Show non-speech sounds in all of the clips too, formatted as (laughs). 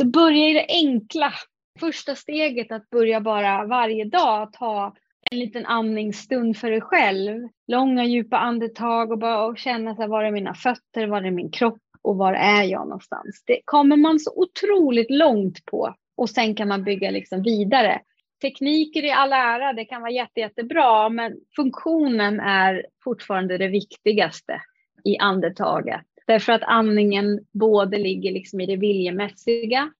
Så börja i det enkla. Första steget att börja bara varje dag ta en liten andningsstund för dig själv. Långa djupa andetag och bara och känna så här, var är mina fötter, var är min kropp och var är jag någonstans. Det kommer man så otroligt långt på och sen kan man bygga liksom vidare. Tekniker i all ära, det kan vara jätte, jättebra, men funktionen är fortfarande det viktigaste i andetaget. Därför att andningen både ligger liksom i det viljemässiga,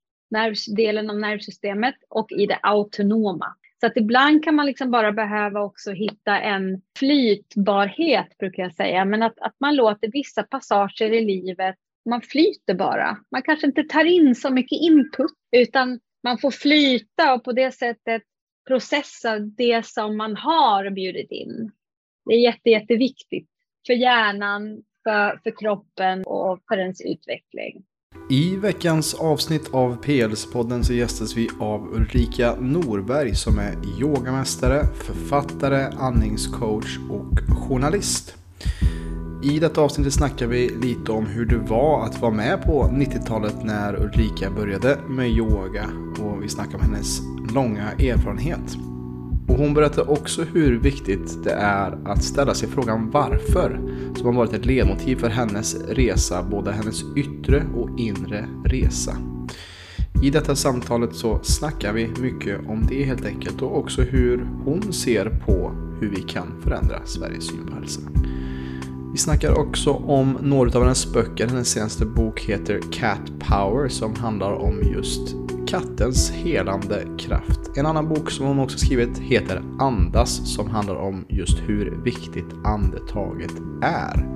delen av nervsystemet och i det autonoma. Så att ibland kan man liksom bara behöva också hitta en flytbarhet, brukar jag säga. Men att, att man låter vissa passager i livet, man flyter bara. Man kanske inte tar in så mycket input, utan man får flyta och på det sättet processa det som man har bjudit in. Det är jätte, jätteviktigt för hjärnan, för, för kroppen och för ens utveckling. I veckans avsnitt av PLS-podden så gästas vi av Ulrika Norberg som är yogamästare, författare, andningscoach och journalist. I detta avsnitt snackar vi lite om hur det var att vara med på 90-talet när Ulrika började med yoga och vi snackar om hennes långa erfarenhet. Och hon berättar också hur viktigt det är att ställa sig frågan varför, som har varit ett ledmotiv för hennes resa, både hennes yttre och inre resa. I detta samtalet så snackar vi mycket om det helt enkelt och också hur hon ser på hur vi kan förändra Sveriges syn på hälsa. Vi snackar också om några av hennes böcker. Hennes senaste bok heter Cat Power som handlar om just kattens helande kraft. En annan bok som hon också skrivit heter Andas som handlar om just hur viktigt andetaget är.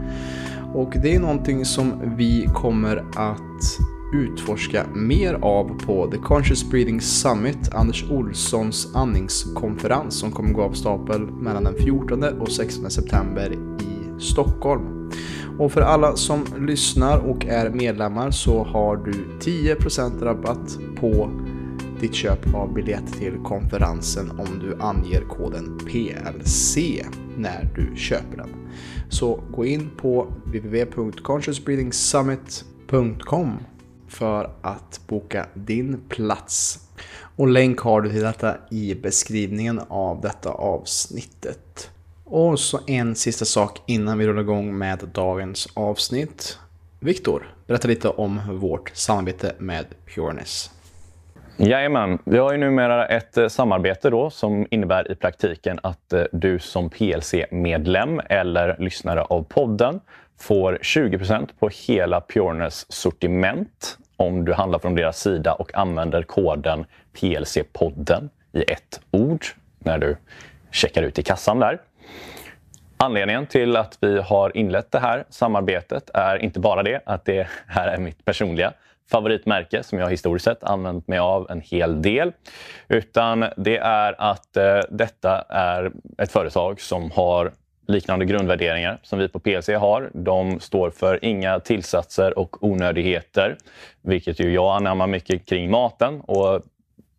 Och det är någonting som vi kommer att utforska mer av på The Conscious Breathing Summit, Anders Olssons andningskonferens som kommer gå av stapel mellan den 14 och 16 september i Stockholm. Och för alla som lyssnar och är medlemmar så har du 10% rabatt på ditt köp av biljett till konferensen om du anger koden PLC när du köper den. Så gå in på www.consciousbreathingsummit.com för att boka din plats. Och länk har du till detta i beskrivningen av detta avsnittet. Och så en sista sak innan vi rullar igång med dagens avsnitt. Viktor, berätta lite om vårt samarbete med Pureness. Jajamän, vi har ju numera ett eh, samarbete då som innebär i praktiken att eh, du som PLC-medlem eller lyssnare av podden får 20% på hela Pureness sortiment om du handlar från deras sida och använder koden PLC-podden i ett ord när du checkar ut i kassan där. Anledningen till att vi har inlett det här samarbetet är inte bara det att det här är mitt personliga favoritmärke som jag historiskt sett använt mig av en hel del. Utan det är att eh, detta är ett företag som har liknande grundvärderingar som vi på PLC har. De står för inga tillsatser och onödigheter, vilket ju jag anammar mycket kring maten. Och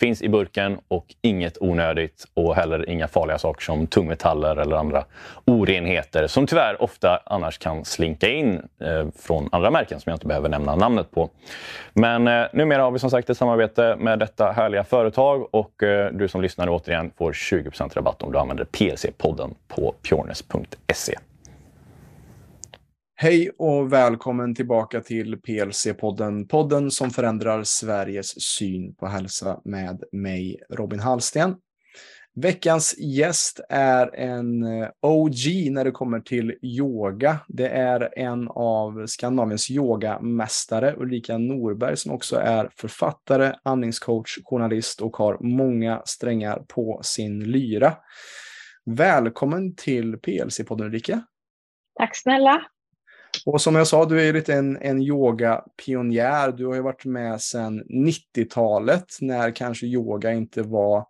finns i burken och inget onödigt och heller inga farliga saker som tungmetaller eller andra orenheter som tyvärr ofta annars kan slinka in eh, från andra märken som jag inte behöver nämna namnet på. Men eh, numera har vi som sagt ett samarbete med detta härliga företag och eh, du som lyssnar återigen får 20% rabatt om du använder PLC-podden på pjornes.se. Hej och välkommen tillbaka till PLC-podden. Podden som förändrar Sveriges syn på hälsa med mig, Robin Hallsten. Veckans gäst är en eh, OG när det kommer till yoga. Det är en av Skandinaviens yogamästare, Ulrika Norberg, som också är författare, andningscoach, journalist och har många strängar på sin lyra. Välkommen till PLC-podden Ulrika. Tack snälla. Och som jag sa, du är lite en, en yogapionjär. Du har ju varit med sedan 90-talet när kanske yoga inte var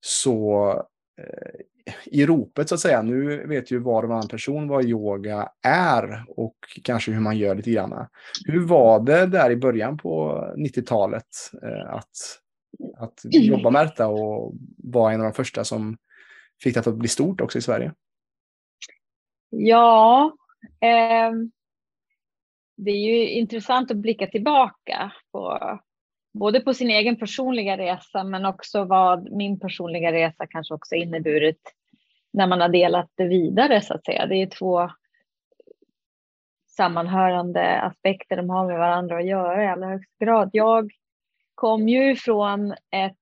så, eh, i ropet så att säga. Nu vet ju var och varannan person vad yoga är och kanske hur man gör lite grann. Hur var det där i början på 90-talet eh, att, att jobba med detta och vara en av de första som fick det att bli stort också i Sverige? Ja, Ehm, det är ju intressant att blicka tillbaka på både på sin egen personliga resa men också vad min personliga resa kanske också inneburit när man har delat det vidare så att säga. Det är två sammanhörande aspekter, de har med varandra att göra i allra högsta grad. Jag kom ju från ett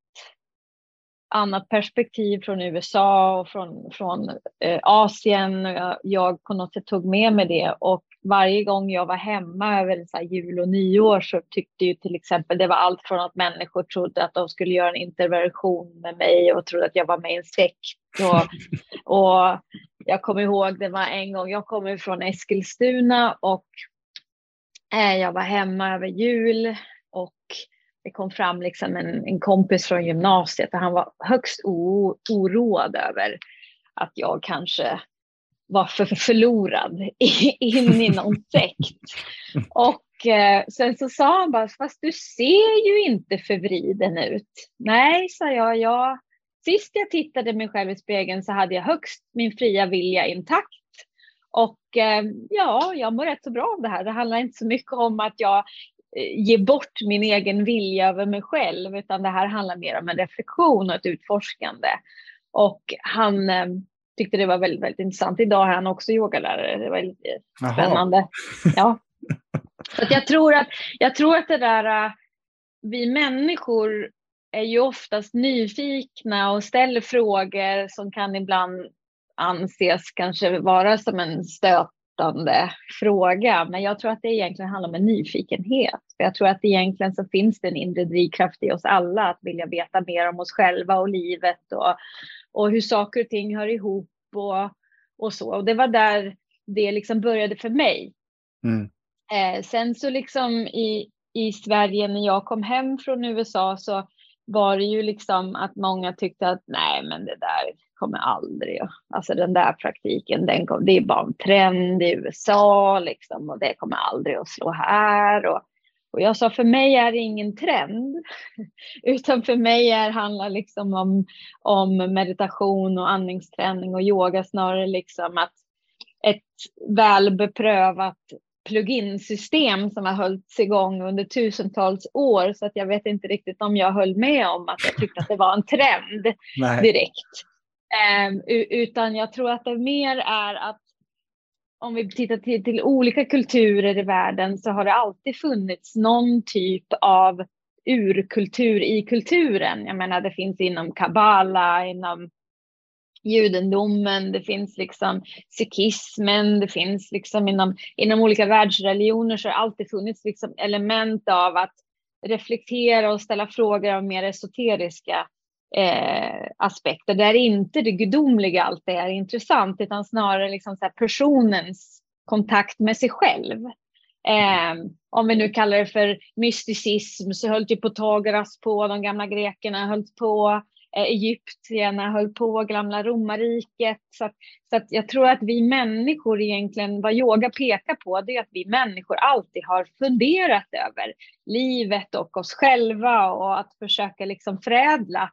annat perspektiv från USA och från, från eh, Asien. Jag, jag på något sätt tog med mig det och varje gång jag var hemma över så jul och nyår så tyckte ju till exempel det var allt från att människor trodde att de skulle göra en intervention med mig och trodde att jag var med i en sekt. Och, (laughs) och jag kommer ihåg det var en gång, jag kommer från Eskilstuna och eh, jag var hemma över jul och det kom fram liksom en, en kompis från gymnasiet och han var högst oroad över att jag kanske var för förlorad (laughs) in i någon sekt. (laughs) Och eh, sen så sa han bara, fast du ser ju inte förvriden ut. Nej, sa jag, jag, sist jag tittade mig själv i spegeln så hade jag högst min fria vilja intakt. Och eh, ja, jag mår rätt så bra av det här. Det handlar inte så mycket om att jag eh, ger bort min egen vilja över mig själv, utan det här handlar mer om en reflektion och ett utforskande. Och han eh, tyckte det var väldigt, väldigt intressant. Idag är han också yogalärare. Det var lite Aha. spännande. Ja. (laughs) Så jag, tror att, jag tror att det där, äh, vi människor är ju oftast nyfikna och ställer frågor som kan ibland anses kanske vara som en stötande fråga. Men jag tror att det egentligen handlar om en nyfikenhet. Jag tror att egentligen så finns det en inre drivkraft i oss alla att vilja veta mer om oss själva och livet och och hur saker och ting hör ihop och, och så. Och det var där det liksom började för mig. Mm. Eh, sen så liksom i, i Sverige när jag kom hem från USA så var det ju liksom att många tyckte att nej men det där kommer aldrig, alltså den där praktiken, den kom, det är bara en trend i USA liksom och det kommer aldrig att slå här. Och, och jag sa för mig är det ingen trend, (laughs) utan för mig är, handlar liksom om, om meditation och andningsträning och yoga snarare liksom att ett väl beprövat plugin-system som har hållits igång under tusentals år så att jag vet inte riktigt om jag höll med om att jag tyckte att det var en trend direkt. Um, utan jag tror att det mer är att om vi tittar till, till, olika kulturer i världen så har det alltid funnits någon typ av urkultur i kulturen. Jag menar det finns inom kabbala, inom judendomen, det finns liksom sikhismen, det finns liksom inom, inom olika världsreligioner så har det alltid funnits liksom element av att reflektera och ställa frågor av mer esoteriska eh, aspekter där inte det gudomliga alltid är intressant utan snarare liksom så personens kontakt med sig själv. Eh, om vi nu kallar det för mysticism så höll ju Pythagoras på, de gamla grekerna höll på, Eh, egyptierna höll på, gamla romarriket. Så, att, så att jag tror att vi människor egentligen, vad yoga pekar på, det är att vi människor alltid har funderat över livet och oss själva och att försöka liksom förädla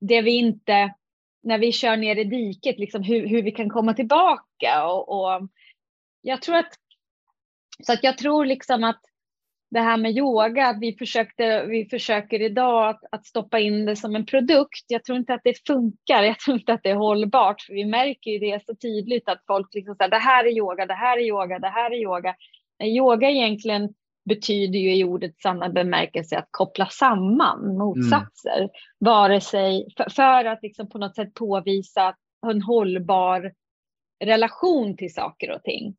det vi inte, när vi kör ner i diket, liksom hur, hur vi kan komma tillbaka. Och, och, jag tror att, så att jag tror liksom att det här med yoga, att vi, försökte, vi försöker idag att, att, stoppa in det som en produkt. Jag tror inte att det funkar, jag tror inte att det är hållbart. För vi märker ju det så tydligt att folk liksom säger det här är yoga, det här är yoga, det här är yoga. Yoga egentligen betyder ju i ordets sanna bemärkelse att koppla samman motsatser. Mm. Vare sig för, för att liksom på något sätt påvisa en hållbar relation till saker och ting.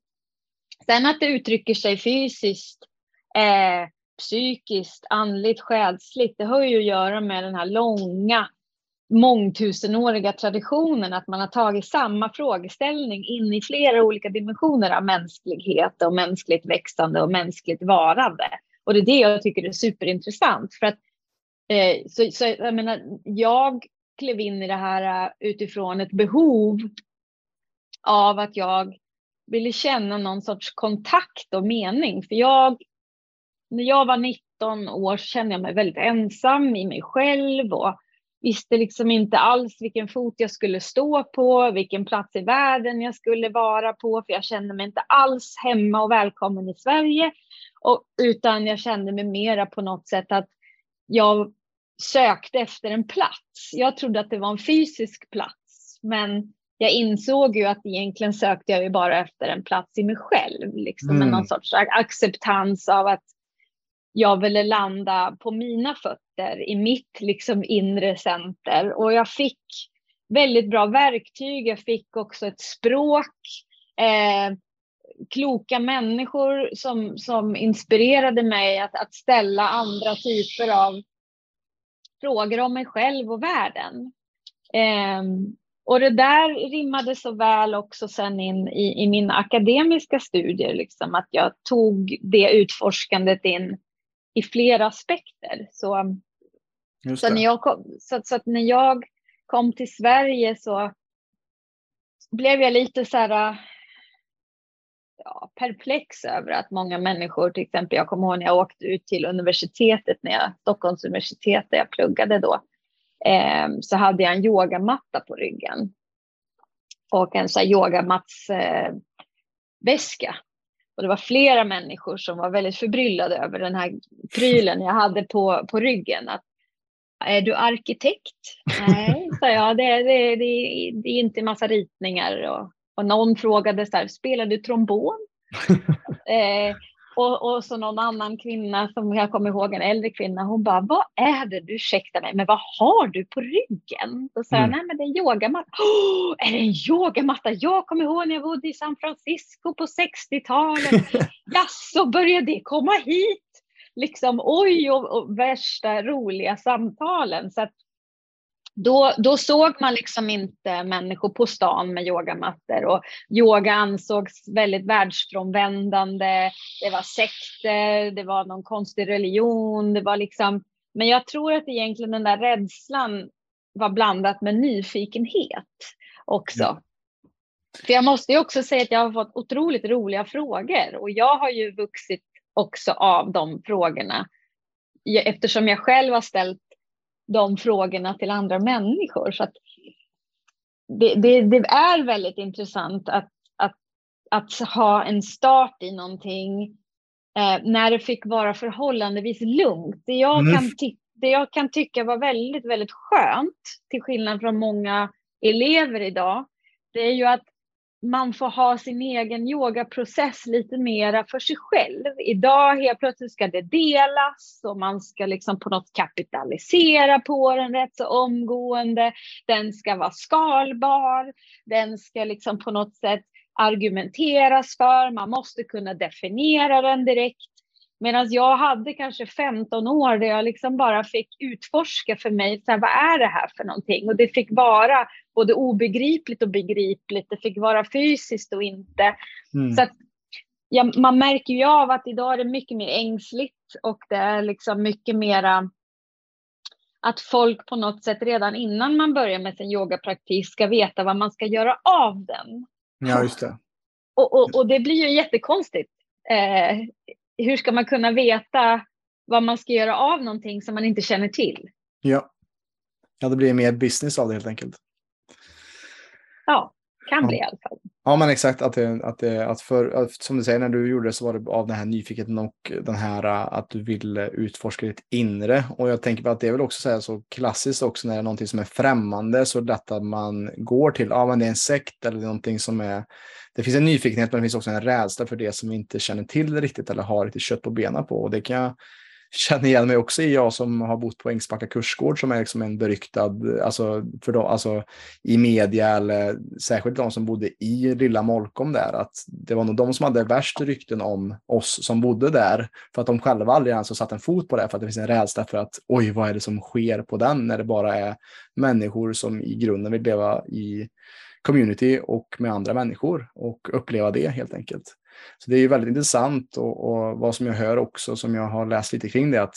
Sen att det uttrycker sig fysiskt, eh, psykiskt, andligt, själsligt, det har ju att göra med den här långa mångtusenåriga traditionen att man har tagit samma frågeställning in i flera olika dimensioner av mänsklighet och mänskligt växande och mänskligt varande. Och det är det jag tycker är superintressant. För att, eh, så, så, jag, menar, jag klev in i det här eh, utifrån ett behov av att jag ville känna någon sorts kontakt och mening. För jag, när jag var 19 år kände jag mig väldigt ensam i mig själv och visste liksom inte alls vilken fot jag skulle stå på, vilken plats i världen jag skulle vara på, för jag kände mig inte alls hemma och välkommen i Sverige, och, utan jag kände mig mera på något sätt att jag sökte efter en plats. Jag trodde att det var en fysisk plats, men jag insåg ju att egentligen sökte jag ju bara efter en plats i mig själv, liksom mm. någon sorts acceptans av att jag ville landa på mina fötter i mitt liksom inre center och jag fick väldigt bra verktyg. Jag fick också ett språk, eh, kloka människor som, som inspirerade mig att, att ställa andra typer av frågor om mig själv och världen. Eh, och det där rimmade så väl också sen in i, i mina akademiska studier, liksom, att jag tog det utforskandet in i flera aspekter. Så, så, när jag kom, så, så, när jag kom till Sverige så blev jag lite så här ja, perplex över att många människor, till exempel jag kommer ihåg när jag åkte ut till universitetet, när jag, Stockholms universitet där jag pluggade då, eh, så hade jag en yogamatta på ryggen. Och en så här yogamattsväska. Eh, och det var flera människor som var väldigt förbryllade över den här prylen jag hade på, på ryggen. Att, är du arkitekt? (laughs) Nej, sa jag. Det, det, det, det är inte massa ritningar. Och, och någon frågade så här, spelar du trombon? (laughs) eh, och, och så någon annan kvinna som jag kommer ihåg, en äldre kvinna, hon bara, vad är det du, ursäkta mig, men vad har du på ryggen? Då sa jag, mm. nej men det är en yogamatta. Oh, är det en yogamatta? Jag kommer ihåg när jag bodde i San Francisco på 60-talet. (laughs) Jaså, började det komma hit? Liksom oj, och, och värsta roliga samtalen. Så att, då, då såg man liksom inte människor på stan med yogamattor och yoga ansågs väldigt världsfrånvändande. Det var sekter, det var någon konstig religion, det var liksom. Men jag tror att egentligen den där rädslan var blandat med nyfikenhet också. Mm. För jag måste ju också säga att jag har fått otroligt roliga frågor och jag har ju vuxit också av de frågorna eftersom jag själv har ställt de frågorna till andra människor. Så det, det, det, är väldigt intressant att, att, att ha en start i någonting eh, när det fick vara förhållandevis lugnt. Det jag, mm. kan det jag kan tycka var väldigt, väldigt skönt, till skillnad från många elever idag, det är ju att man får ha sin egen yogaprocess lite mera för sig själv. Idag helt plötsligt ska det delas och man ska liksom på något kapitalisera på den rätt så omgående. Den ska vara skalbar. Den ska liksom på något sätt argumenteras för. Man måste kunna definiera den direkt. Medan jag hade kanske 15 år där jag liksom bara fick utforska för mig, så här, vad är det här för någonting? Och det fick vara både obegripligt och begripligt. Det fick vara fysiskt och inte. Mm. Så att, ja, man märker ju av att idag är det mycket mer ängsligt och det är liksom mycket mera att folk på något sätt redan innan man börjar med sin yogapraktik ska veta vad man ska göra av den. Ja, just det. Och, och, och det blir ju jättekonstigt. Eh, hur ska man kunna veta vad man ska göra av någonting som man inte känner till? Ja, ja det blir mer business av det helt enkelt. Ja, kan ja. bli i alla fall. Ja, men exakt. Att det, att det, att för, att, som du säger, när du gjorde det så var det av den här nyfikenheten och den här äh, att du ville utforska ditt inre. Och jag tänker på att det är väl också så, här, så klassiskt också när det är någonting som är främmande så lätt att man går till, ja men det är en sekt eller någonting som är, det finns en nyfikenhet men det finns också en rädsla för det som vi inte känner till riktigt eller har lite kött på benen på. Och det kan jag känner igen mig också i, jag som har bott på Ängsbacka kursgård som är liksom en beryktad, alltså, för de, alltså i media eller särskilt de som bodde i lilla Molkom där, att det var nog de som hade värst rykten om oss som bodde där, för att de själva aldrig ens har satt en fot på det, för att det finns en rädsla för att oj, vad är det som sker på den, när det bara är människor som i grunden vill leva i community och med andra människor och uppleva det helt enkelt. Så det är väldigt intressant och, och, vad som jag hör också som jag har läst lite kring det att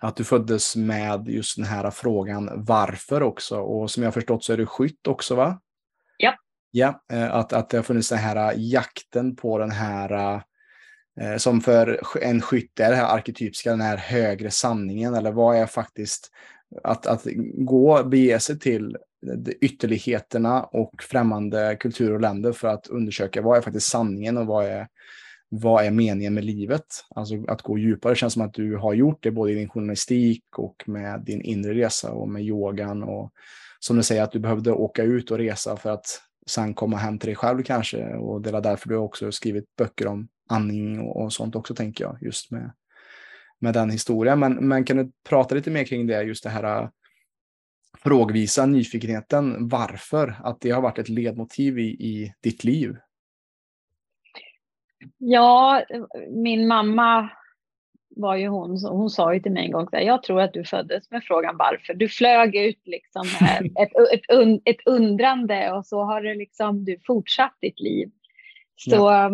att du föddes med just den här frågan varför också. Och som jag förstått så är du skytt också va? Ja. Ja, eh, att, att det har funnits den här jakten på den här eh, som för en skytt är det här arketypiska, den här högre sanningen, eller vad är faktiskt att, att gå, bege sig till ytterligheterna och främmande kulturer och länder för att undersöka vad är faktiskt sanningen och vad är, vad är meningen med livet? Alltså att gå djupare. Känns som att du har gjort det både i din journalistik och med din inre resa och med yogan. Och som du säger att du behövde åka ut och resa för att sen komma hem till dig själv kanske. Och det är därför du också skrivit böcker om andning och, och sånt också tänker jag. Just med, med den historien. Men, men kan du prata lite mer kring det, just det här frågvisa nyfikenheten, varför? Att det har varit ett ledmotiv i, i ditt liv? Ja, min mamma var ju hon, hon sa ju till mig en gång, jag tror att du föddes med frågan varför. Du flög ut liksom (laughs) ett, ett, ett, ett undrande och så har det liksom, du fortsatt ditt liv. Så ja.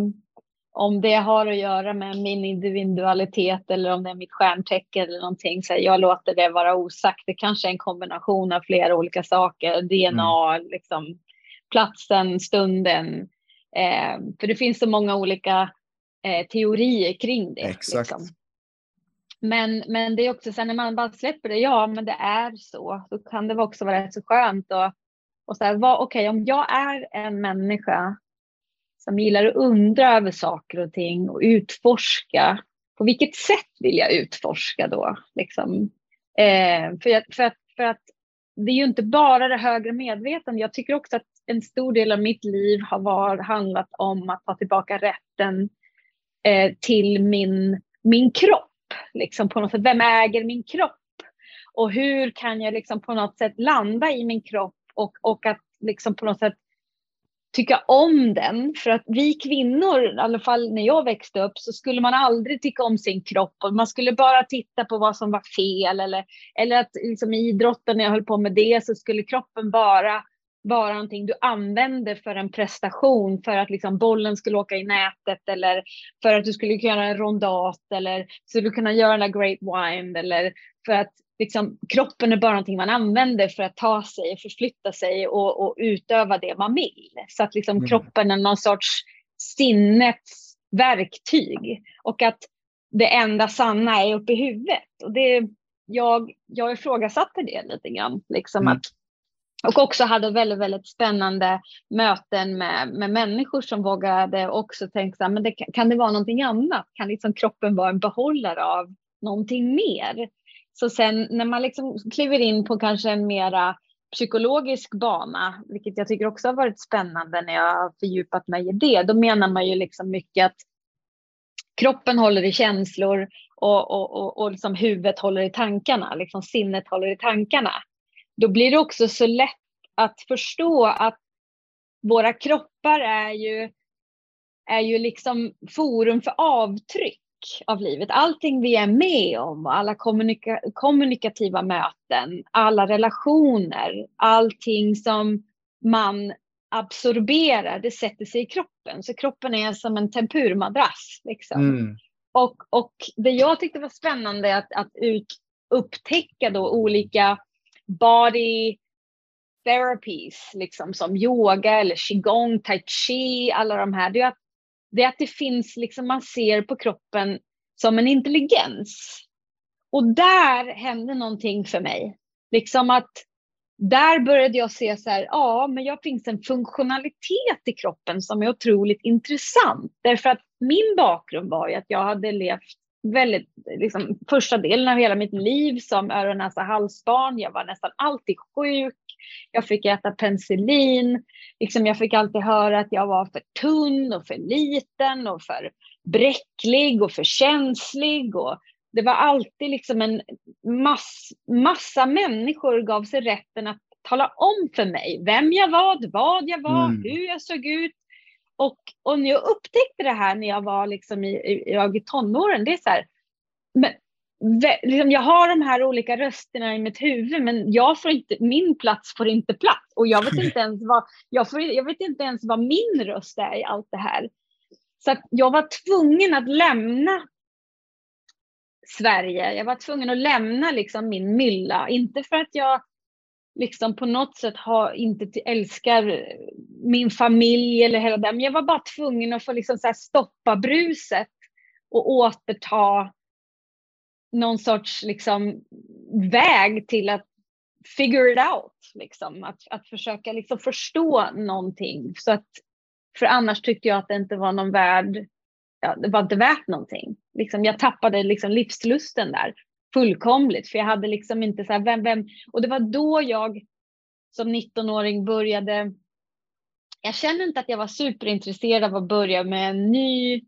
Om det har att göra med min individualitet eller om det är mitt stjärntecken eller någonting, så jag låter det vara osagt. Det kanske är en kombination av flera olika saker, DNA, mm. liksom, platsen, stunden, Eh, för det finns så många olika eh, teorier kring det. Exakt. Liksom. Men, men det är också sen när man bara släpper det, ja men det är så, så kan det också vara rätt så skönt och, och så här, okej okay, om jag är en människa som gillar att undra över saker och ting och utforska, på vilket sätt vill jag utforska då? Liksom? Eh, för, att, för, att, för att det är ju inte bara det högre medvetandet. Jag tycker också att en stor del av mitt liv har var, handlat om att ta tillbaka rätten eh, till min, min kropp. Liksom på något sätt. Vem äger min kropp? Och hur kan jag liksom på något sätt landa i min kropp och, och att liksom på något sätt tycka om den. För att vi kvinnor, i alla fall när jag växte upp, så skulle man aldrig tycka om sin kropp. Och man skulle bara titta på vad som var fel. Eller, eller att liksom, i idrotten, när jag höll på med det, så skulle kroppen bara vara någonting du använde för en prestation, för att liksom bollen skulle åka i nätet eller för att du skulle kunna göra en rondat eller skulle kunna göra en great Wind. eller för att liksom, kroppen är bara någonting man använder för att ta sig, förflytta sig och, och utöva det man vill. Så att liksom, mm. kroppen är någon sorts sinnets verktyg och att det enda sanna är uppe i huvudet. Och det, jag, jag ifrågasatte det lite grann. Liksom mm. att och också hade väldigt, väldigt spännande möten med, med människor som vågade också tänka så här, men det, kan det vara någonting annat? Kan liksom kroppen vara en behållare av någonting mer? Så sen när man liksom kliver in på kanske en mera psykologisk bana, vilket jag tycker också har varit spännande när jag har fördjupat mig i det, då menar man ju liksom mycket att kroppen håller i känslor och, och, och, och liksom huvudet håller i tankarna, liksom sinnet håller i tankarna. Då blir det också så lätt att förstå att våra kroppar är ju, är ju liksom forum för avtryck av livet. Allting vi är med om, alla kommunika kommunikativa möten, alla relationer, allting som man absorberar, det sätter sig i kroppen. Så kroppen är som en tempurmadrass. Liksom. Mm. Och, och det jag tyckte var spännande är att, att ut, upptäcka då olika body therapies, liksom som yoga eller qigong, tai chi, alla de här. Det är att det, är att det finns, liksom man ser på kroppen som en intelligens. Och där hände någonting för mig. Liksom att där började jag se så här, ja, men jag finns en funktionalitet i kroppen som är otroligt intressant. Därför att min bakgrund var ju att jag hade levt väldigt, liksom, första delen av hela mitt liv som öron, näsa, halsbarn. Jag var nästan alltid sjuk. Jag fick äta penicillin. Liksom, jag fick alltid höra att jag var för tunn och för liten och för bräcklig och för känslig. Och det var alltid liksom en mass, massa människor gav sig rätten att tala om för mig vem jag var, vad jag var, mm. hur jag såg ut, och, och när jag upptäckte det här när jag var liksom i, i, i tonåren, det är så här, men, liksom jag har de här olika rösterna i mitt huvud, men jag får inte, min plats får inte plats. Och jag vet inte ens vad, jag, får, jag vet inte ens vad min röst är i allt det här. Så jag var tvungen att lämna Sverige. Jag var tvungen att lämna liksom min mylla. Inte för att jag liksom på något sätt har, inte älskar min familj eller hela det, men jag var bara tvungen att få liksom så stoppa bruset och återta någon sorts liksom väg till att figure it out. Liksom. Att, att försöka liksom förstå någonting. Så att, för annars tyckte jag att det inte var någon värd, ja, det var inte värt någonting. Liksom, jag tappade liksom livslusten där fullkomligt. För jag hade liksom inte så här, vem, vem, och det var då jag som 19-åring började, jag känner inte att jag var superintresserad av att börja med en ny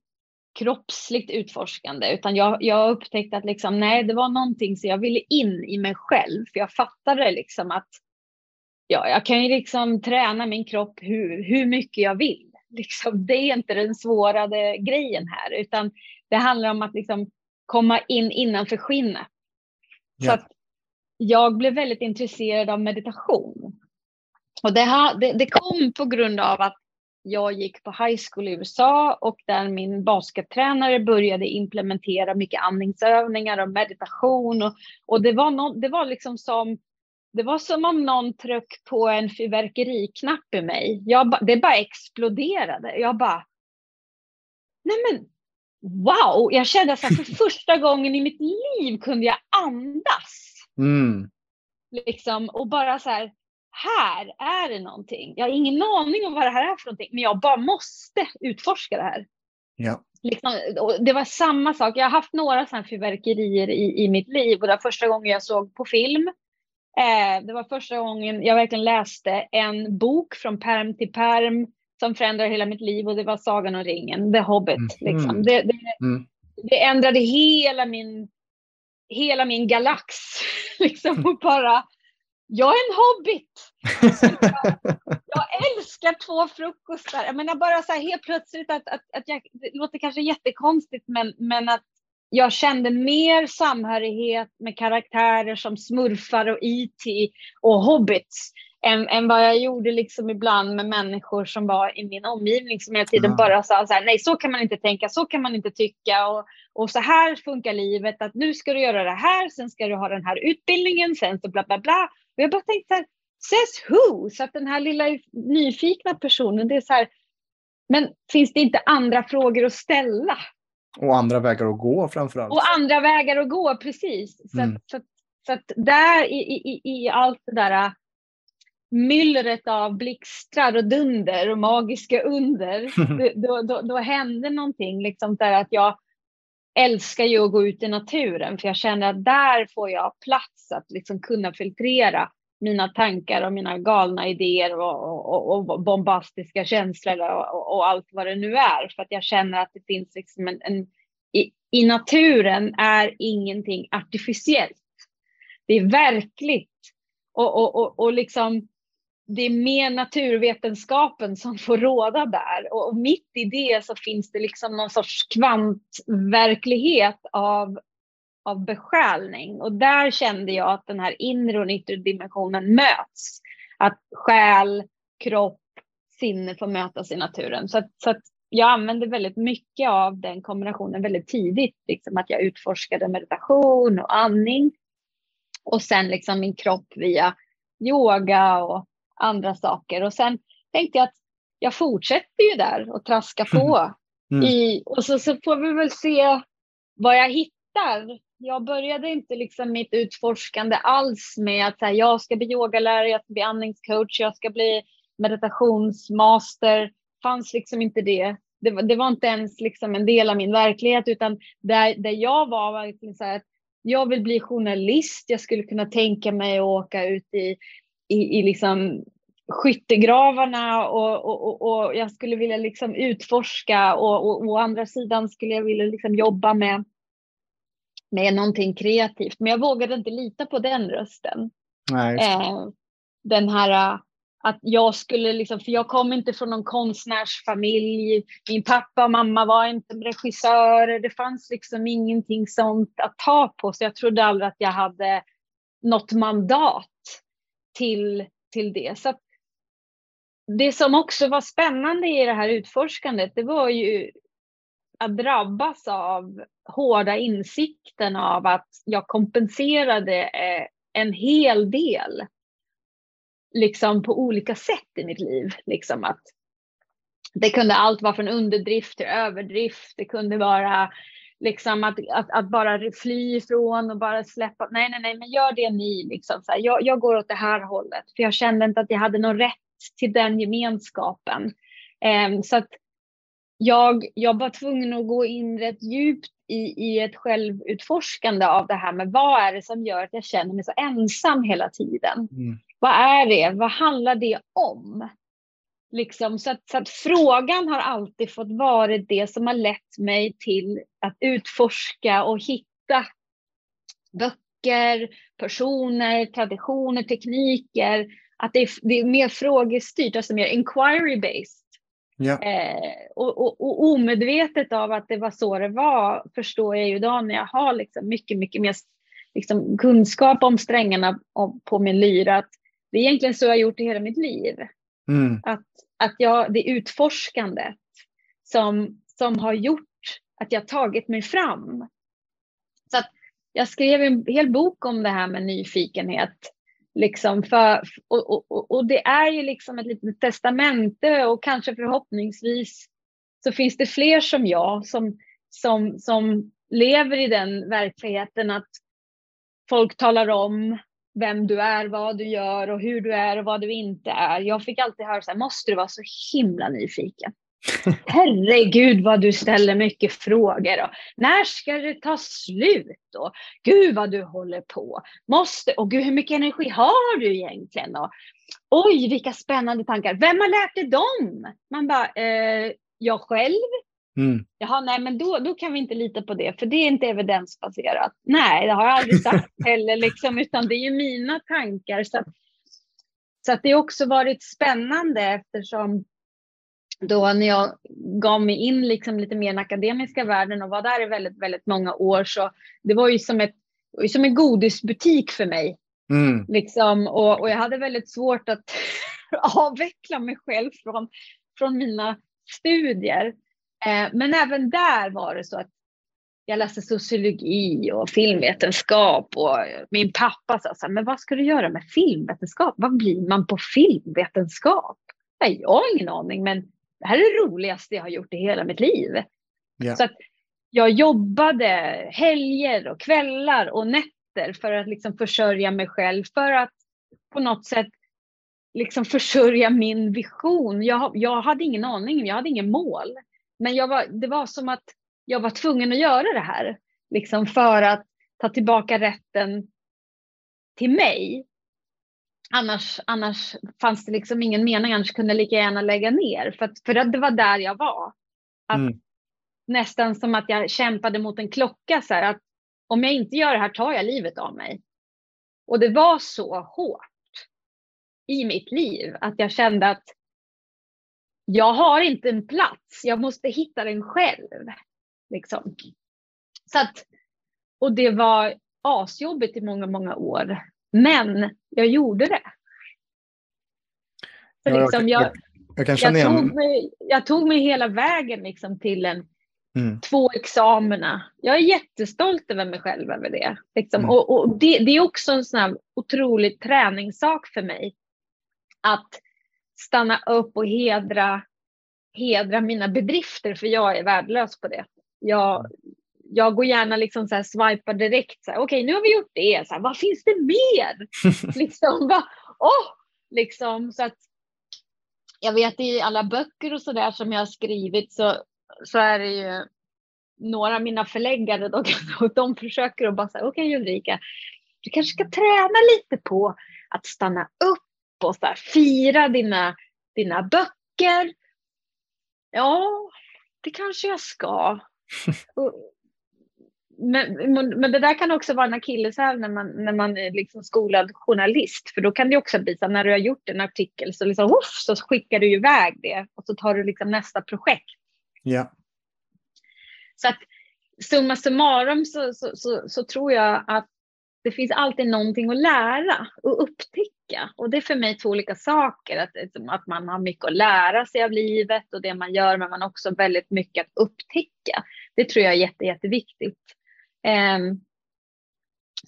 kroppsligt utforskande, utan jag, jag upptäckte att liksom, nej, det var någonting så jag ville in i mig själv, för jag fattade liksom att ja, jag kan ju liksom träna min kropp hur, hur mycket jag vill. Liksom, det är inte den svårade grejen här, utan det handlar om att liksom komma in innanför skinnet. Så att jag blev väldigt intresserad av meditation. Och det, här, det, det kom på grund av att jag gick på high school i USA och där min baskettränare började implementera mycket andningsövningar och meditation. Och, och det, var no, det var liksom som det var som om någon tryckte på en fyrverkeriknapp i mig. Jag, det bara exploderade. Jag bara, nej men wow, jag kände att för första gången i mitt liv kunde jag andas. Mm. Liksom, och bara så här, här är det någonting. Jag har ingen aning om vad det här är för någonting, men jag bara måste utforska det här. Ja. Liksom, det var samma sak. Jag har haft några sådana fyrverkerier i, i mitt liv och det var första gången jag såg på film. Eh, det var första gången jag verkligen läste en bok från perm till perm som förändrade hela mitt liv och det var Sagan om ringen, The Hobbit. Mm. Liksom. Mm. Det, det, mm. det, ändrade hela min, hela min galax. (laughs) liksom, och bara, jag är en hobbit. jag, jag, älskar två frukostar. Jag menar bara så här helt plötsligt att, att, att jag, det låter kanske jättekonstigt men, men att jag kände mer samhörighet med karaktärer som smurfar och E.T. och hobbits än, än vad jag gjorde liksom ibland med människor som var i min omgivning som hela tiden mm. bara sa så här, nej så kan man inte tänka, så kan man inte tycka och, och så här funkar livet, att nu ska du göra det här, sen ska du ha den här utbildningen, sen så bla bla bla. Och jag bara tänkte så här, says who? Så att den här lilla nyfikna personen, det är så här, men finns det inte andra frågor att ställa? Och andra vägar att gå framförallt. Och andra vägar att gå, precis. Så, mm. att, så, så att där i, i, i allt det där myllret av blixtrar och dunder och magiska under, (laughs) då, då, då hände någonting liksom där att jag älskar ju att gå ut i naturen för jag känner att där får jag plats att liksom kunna filtrera mina tankar och mina galna idéer och, och, och bombastiska känslor och, och, allt vad det nu är. För att jag känner att det finns liksom en, en i, i naturen är ingenting artificiellt. Det är verkligt. Och, och, och, och liksom det är mer naturvetenskapen som får råda där. Och, och mitt i det så finns det liksom någon sorts kvantverklighet av, av besjälning. Och där kände jag att den här inre och yttre dimensionen möts. Att själ, kropp, sinne får mötas i naturen. Så, att, så att jag använde väldigt mycket av den kombinationen väldigt tidigt. Liksom att jag utforskade meditation och andning. Och sen liksom min kropp via yoga och andra saker. Och sen tänkte jag att jag fortsätter ju där och traska på. Mm. I, och så, så får vi väl se vad jag hittar. Jag började inte liksom mitt utforskande alls med att här, jag ska bli yogalärare, jag ska bli andningscoach, jag ska bli meditationsmaster. fanns liksom inte det. Det var, det var inte ens liksom en del av min verklighet, utan där, där jag var var liksom så här, jag vill bli journalist, jag skulle kunna tänka mig att åka ut i i, i liksom skyttegravarna och, och, och, och, jag skulle vilja liksom utforska och, och, å andra sidan skulle jag vilja liksom jobba med, med någonting kreativt. Men jag vågade inte lita på den rösten. Eh, den här att jag skulle liksom, för jag kom inte från någon konstnärsfamilj. Min pappa och mamma var inte regissörer. Det fanns liksom ingenting sånt att ta på. Så jag trodde aldrig att jag hade något mandat till, till det. Så det som också var spännande i det här utforskandet, det var ju att drabbas av hårda insikten av att jag kompenserade eh, en hel del liksom på olika sätt i mitt liv. Liksom att det kunde allt vara från underdrift till överdrift. Det kunde vara liksom att, att, att bara fly ifrån och bara släppa. Nej, nej, nej, men gör det ni. Liksom. Så här, jag, jag går åt det här hållet. För jag kände inte att jag hade någon rätt till den gemenskapen. Um, så att jag, jag var tvungen att gå in rätt djupt i, i ett självutforskande av det här med vad är det som gör att jag känner mig så ensam hela tiden? Mm. Vad är det? Vad handlar det om? Liksom, så, att, så att frågan har alltid fått vara det som har lett mig till att utforska och hitta böcker, personer, traditioner, tekniker. Att det är, det är mer frågestyrt, alltså mer inquiry-based. Ja. Eh, och, och, och, omedvetet av att det var så det var förstår jag ju idag när jag har liksom mycket, mycket mer liksom, kunskap om strängarna på min lyra. Att det är egentligen så jag har gjort i hela mitt liv. Mm. Att, att jag, det utforskandet som, som har gjort att jag tagit mig fram. Så att jag skrev en hel bok om det här med nyfikenhet. Liksom för, och, och, och det är ju liksom ett litet testamente och kanske förhoppningsvis så finns det fler som jag som, som, som lever i den verkligheten att folk talar om vem du är, vad du gör och hur du är och vad du inte är. Jag fick alltid höra så här, måste du vara så himla nyfiken? (laughs) Herregud vad du ställer mycket frågor. Och när ska det ta slut? Och gud vad du håller på. Måste, och gud hur mycket energi har du egentligen? Och, oj vilka spännande tankar. Vem har lärt dig dem? Man bara, eh, jag själv. Mm. Jaha, nej men då, då kan vi inte lita på det, för det är inte evidensbaserat. Nej, det har jag aldrig sagt (laughs) heller, liksom, utan det är ju mina tankar. Så, att, så att det har också varit spännande eftersom då när jag gav mig in liksom lite mer i den akademiska världen och var där i väldigt, väldigt många år så det var ju som, ett, som en godisbutik för mig. Mm. Liksom, och, och jag hade väldigt svårt att (laughs) avveckla mig själv från, från mina studier. Eh, men även där var det så att jag läste sociologi och filmvetenskap och min pappa sa så här, men vad ska du göra med filmvetenskap? Vad blir man på filmvetenskap? Nej, jag har ingen aning, men det här är det roligaste jag har gjort i hela mitt liv. Yeah. Så att jag jobbade helger och kvällar och nätter för att liksom försörja mig själv, för att på något sätt liksom försörja min vision. Jag, jag hade ingen aning, jag hade ingen mål. Men jag var, det var som att jag var tvungen att göra det här, liksom för att ta tillbaka rätten till mig. Annars, annars fanns det liksom ingen mening, annars kunde jag lika gärna lägga ner. För, att, för det var där jag var. Att, mm. Nästan som att jag kämpade mot en klocka, så här, att om jag inte gör det här tar jag livet av mig. Och det var så hårt i mitt liv att jag kände att jag har inte en plats, jag måste hitta den själv. Liksom. Så att, och det var asjobbigt i många, många år. Men jag gjorde det. Så liksom jag, jag, jag, jag, tog mig, jag tog mig hela vägen liksom till en, mm. två examina. Jag är jättestolt över mig själv över det. Liksom. Mm. Och, och det, det, är också en sån otrolig träningssak för mig. Att stanna upp och hedra, hedra mina bedrifter, för jag är värdelös på det. Jag, jag går gärna liksom så här swipar direkt. Okej, okay, nu har vi gjort det. Så här, vad finns det mer? (laughs) liksom, va, oh, liksom, så att, jag vet i alla böcker och så där som jag har skrivit så, så är det ju några av mina förläggare, då, (laughs) de försöker att bara säga okej okay, Ulrika, du kanske ska träna lite på att stanna upp och så här, fira dina, dina böcker. Ja, det kanske jag ska. (laughs) men, men det där kan också vara en akilleshäl när man, när man är liksom skolad journalist. För då kan det också bli så när du har gjort en artikel så, liksom, uff, så skickar du iväg det och så tar du liksom nästa projekt. Ja. Så att summa summarum så, så, så, så tror jag att det finns alltid någonting att lära och upptäcka. Och det är för mig två olika saker. Att, liksom, att man har mycket att lära sig av livet och det man gör, men man har också väldigt mycket att upptäcka. Det tror jag är jätte, jätteviktigt. Um,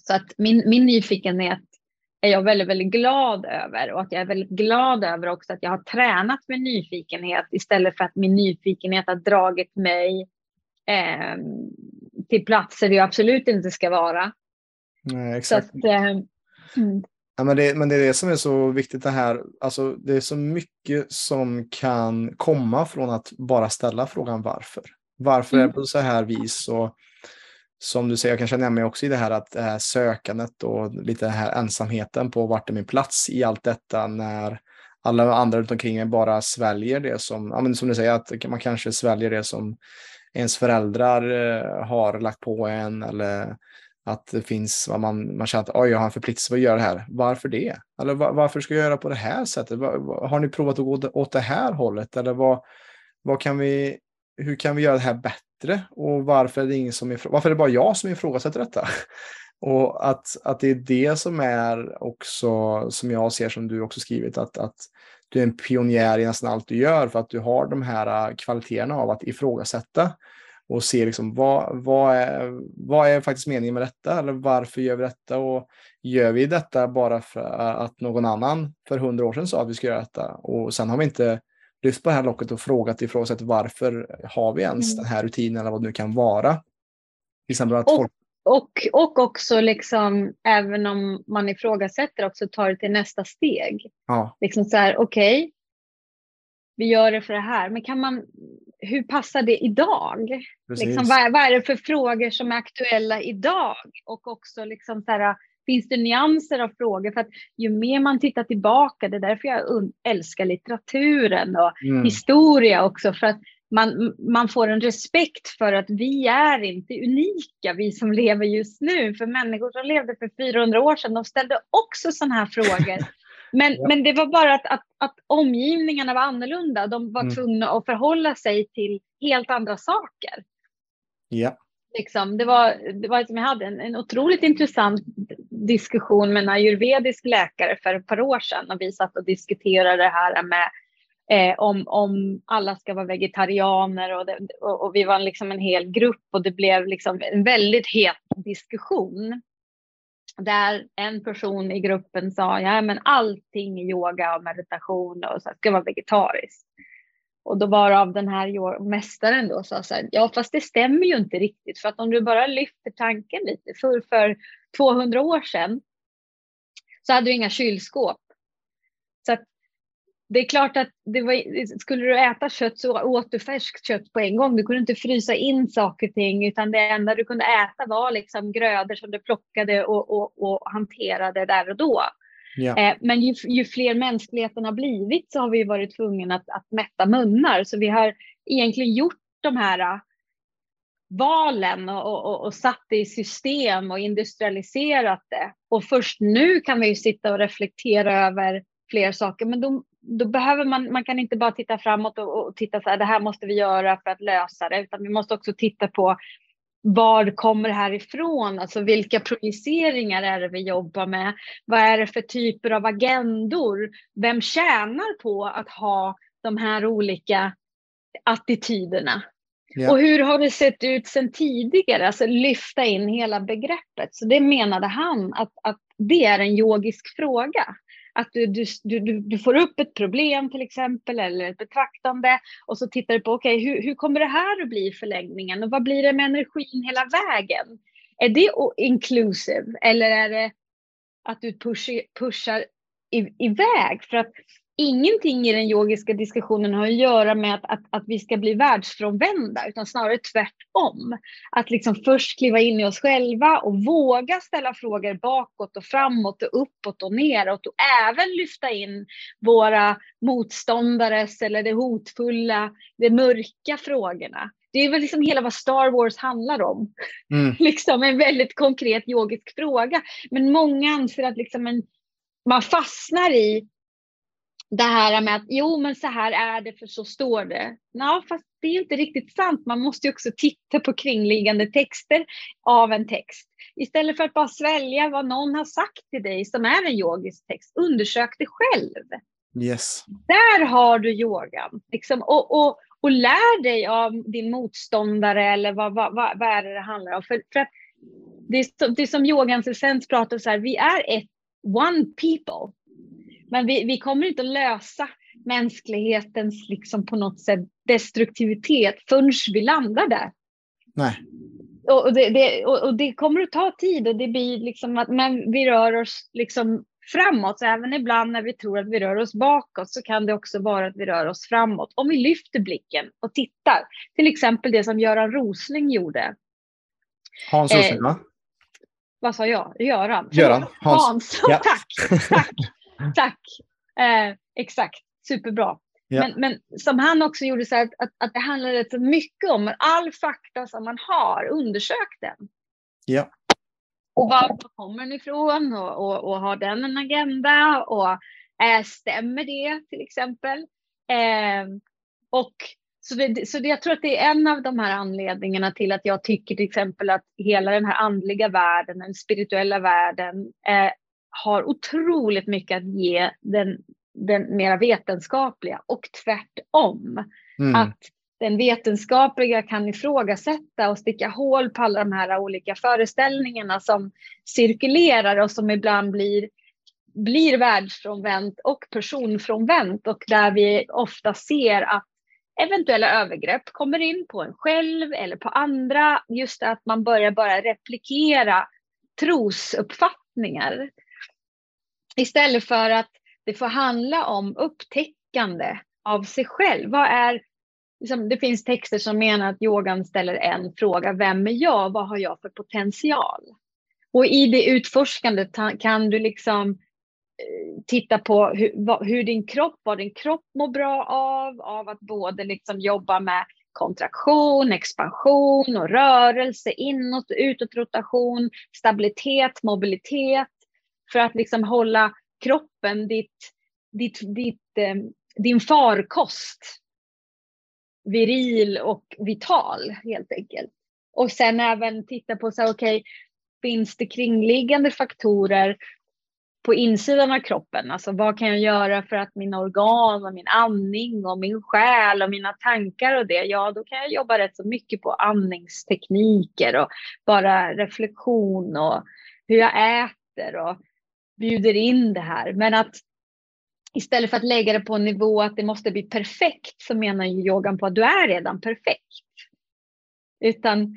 så att min, min nyfikenhet är jag väldigt, väldigt glad över och att jag är väldigt glad över också att jag har tränat med nyfikenhet istället för att min nyfikenhet har dragit mig eh, till platser jag absolut inte ska vara. Nej, exakt. Att, eh, mm. ja, men, det, men det är det som är så viktigt det här. Alltså, det är så mycket som kan komma från att bara ställa frågan varför. Varför mm. är det på så här vis? Och, som du säger, jag kan känna mig också i det här att det här sökandet och lite den här ensamheten på vart är min plats i allt detta när alla andra runt omkring mig bara sväljer det som, ja, men som du säger, att man kanske sväljer det som ens föräldrar eh, har lagt på en eller att det finns vad man, man känner att oj, jag har en förpliktelse att göra det här. Varför det? Eller var, varför ska jag göra på det här sättet? Var, har ni provat att gå åt det här hållet? Eller vad, vad kan vi, hur kan vi göra det här bättre? Och varför är det, ingen som varför är det bara jag som ifrågasätter detta? (laughs) Och att, att det är det som är också, som jag ser som du också skrivit, att, att du är en pionjär i nästan allt du gör för att du har de här äh, kvaliteterna av att ifrågasätta och se liksom vad, vad, är, vad är faktiskt meningen med detta eller varför gör vi detta och gör vi detta bara för att någon annan för hundra år sedan sa att vi ska göra detta och sen har vi inte lyft på det här locket och frågat ifrågasatt varför har vi ens mm. den här rutinen eller vad det nu kan vara. Till exempel att och, folk... och, och också liksom även om man ifrågasätter också tar det till nästa steg. Ja. Liksom så här, okej, okay, vi gör det för det här, men kan man, hur passar det idag? Liksom, vad, vad, är det för frågor som är aktuella idag? Och också liksom så här, finns det nyanser av frågor? För att ju mer man tittar tillbaka, det är därför jag älskar litteraturen och mm. historia också, för att man, man får en respekt för att vi är inte unika, vi som lever just nu. För människor som levde för 400 år sedan, de ställde också sådana här frågor. (laughs) Men, ja. men det var bara att, att, att omgivningarna var annorlunda. De var mm. tvungna att förhålla sig till helt andra saker. Ja. Liksom, det var, det var som jag hade en, en otroligt intressant diskussion med en ayurvedisk läkare för ett par år sedan och vi satt och diskuterade det här med eh, om, om alla ska vara vegetarianer och, det, och, och, vi var liksom en hel grupp och det blev liksom en väldigt het diskussion där en person i gruppen sa ja men allting i yoga och meditation och så ska vara vegetariskt. Och då var av den här mästaren då sa så här, ja fast det stämmer ju inte riktigt för att om du bara lyfter tanken lite, för, för 200 år sedan så hade du inga kylskåp. Så att det är klart att det var, skulle du äta kött så åt du färskt kött på en gång. Du kunde inte frysa in saker och ting utan det enda du kunde äta var liksom grödor som du plockade och, och, och hanterade där och då. Eh, men ju, ju, fler mänskligheten har blivit så har vi varit tvungna att, att mätta munnar. Så vi har egentligen gjort de här äh, valen och, och, och, satt det i system och industrialiserat det. Och först nu kan vi ju sitta och reflektera över fler saker. Men då, då behöver man, man kan inte bara titta framåt och, och titta så här, det här måste vi göra för att lösa det, utan vi måste också titta på var kommer det här ifrån? Alltså vilka projiceringar är det vi jobbar med? Vad är det för typer av agendor? Vem tjänar på att ha de här olika attityderna? Ja. Och hur har det sett ut sedan tidigare? Alltså lyfta in hela begreppet. Så det menade han att, att det är en yogisk fråga. Att du, du, du, du får upp ett problem till exempel eller ett betraktande och så tittar du på okej, okay, hur, hur kommer det här att bli i förlängningen och vad blir det med energin hela vägen? Är det inclusive eller är det att du pushar, pushar iväg? För att ingenting i den yogiska diskussionen har att göra med att, att, att vi ska bli världsfrånvända, utan snarare tvärtom. Att liksom först kliva in i oss själva och våga ställa frågor bakåt och framåt och uppåt och neråt och även lyfta in våra motståndares eller det hotfulla, det mörka frågorna. Det är väl liksom hela vad Star Wars handlar om. Mm. (laughs) liksom en väldigt konkret yogisk fråga. Men många anser att liksom en, man fastnar i det här med att jo, men så här är det för så står det. Ja, fast det är inte riktigt sant. Man måste ju också titta på kringliggande texter av en text. Istället för att bara svälja vad någon har sagt till dig som är en yogisk text, undersök det själv. Yes. Där har du yogan. Liksom, och, och, och lär dig av din motståndare eller vad, vad, vad, vad är det det handlar om. För, för att det, är, det är som yogans essens pratar så här, vi är ett one people. Men vi, vi kommer inte att lösa mänsklighetens liksom på något sätt destruktivitet förrän vi landar där. Nej. Och det, det, och det kommer att ta tid och det blir liksom att men vi rör oss liksom framåt. Så även ibland när vi tror att vi rör oss bakåt så kan det också vara att vi rör oss framåt. Om vi lyfter blicken och tittar. Till exempel det som Göran Rosling gjorde. Hans Rosling, eh, va? Vad sa jag? Göran? Göran. Hans. Hans. Ja. (laughs) tack. Tack. (laughs) tack. Eh, exakt. Superbra. Ja. Men, men som han också gjorde så att, att, att det handlar rätt så mycket om all fakta som man har, undersök den. Ja. Och var kommer den ifrån och, och, och har den en agenda och eh, stämmer det till exempel? Eh, och så, det, så det, jag tror att det är en av de här anledningarna till att jag tycker till exempel att hela den här andliga världen, den spirituella världen, eh, har otroligt mycket att ge den, den mera vetenskapliga och tvärtom. Mm. Att den vetenskapliga kan ifrågasätta och sticka hål på alla de här olika föreställningarna som cirkulerar och som ibland blir, blir världsfrånvänt och personfrånvänt och där vi ofta ser att eventuella övergrepp kommer in på en själv eller på andra. Just att man börjar bara replikera trosuppfattningar. Istället för att det får handla om upptäckande av sig själv. Vad är, liksom, det finns texter som menar att yogan ställer en fråga. Vem är jag? Vad har jag för potential? Och i det utforskandet kan du liksom eh, titta på hur, hur, din kropp, vad din kropp mår bra av, av att både liksom jobba med kontraktion, expansion och rörelse, inåt utåt rotation, stabilitet, mobilitet, för att liksom hålla kroppen, ditt, ditt, ditt, eh, din farkost viril och vital helt enkelt. Och sen även titta på så okej, okay, finns det kringliggande faktorer på insidan av kroppen? Alltså vad kan jag göra för att mina organ och min andning och min själ och mina tankar och det, ja då kan jag jobba rätt så mycket på andningstekniker och bara reflektion och hur jag äter och bjuder in det här. Men att istället för att lägga det på en nivå att det måste bli perfekt så menar ju yogan på att du är redan perfekt. Utan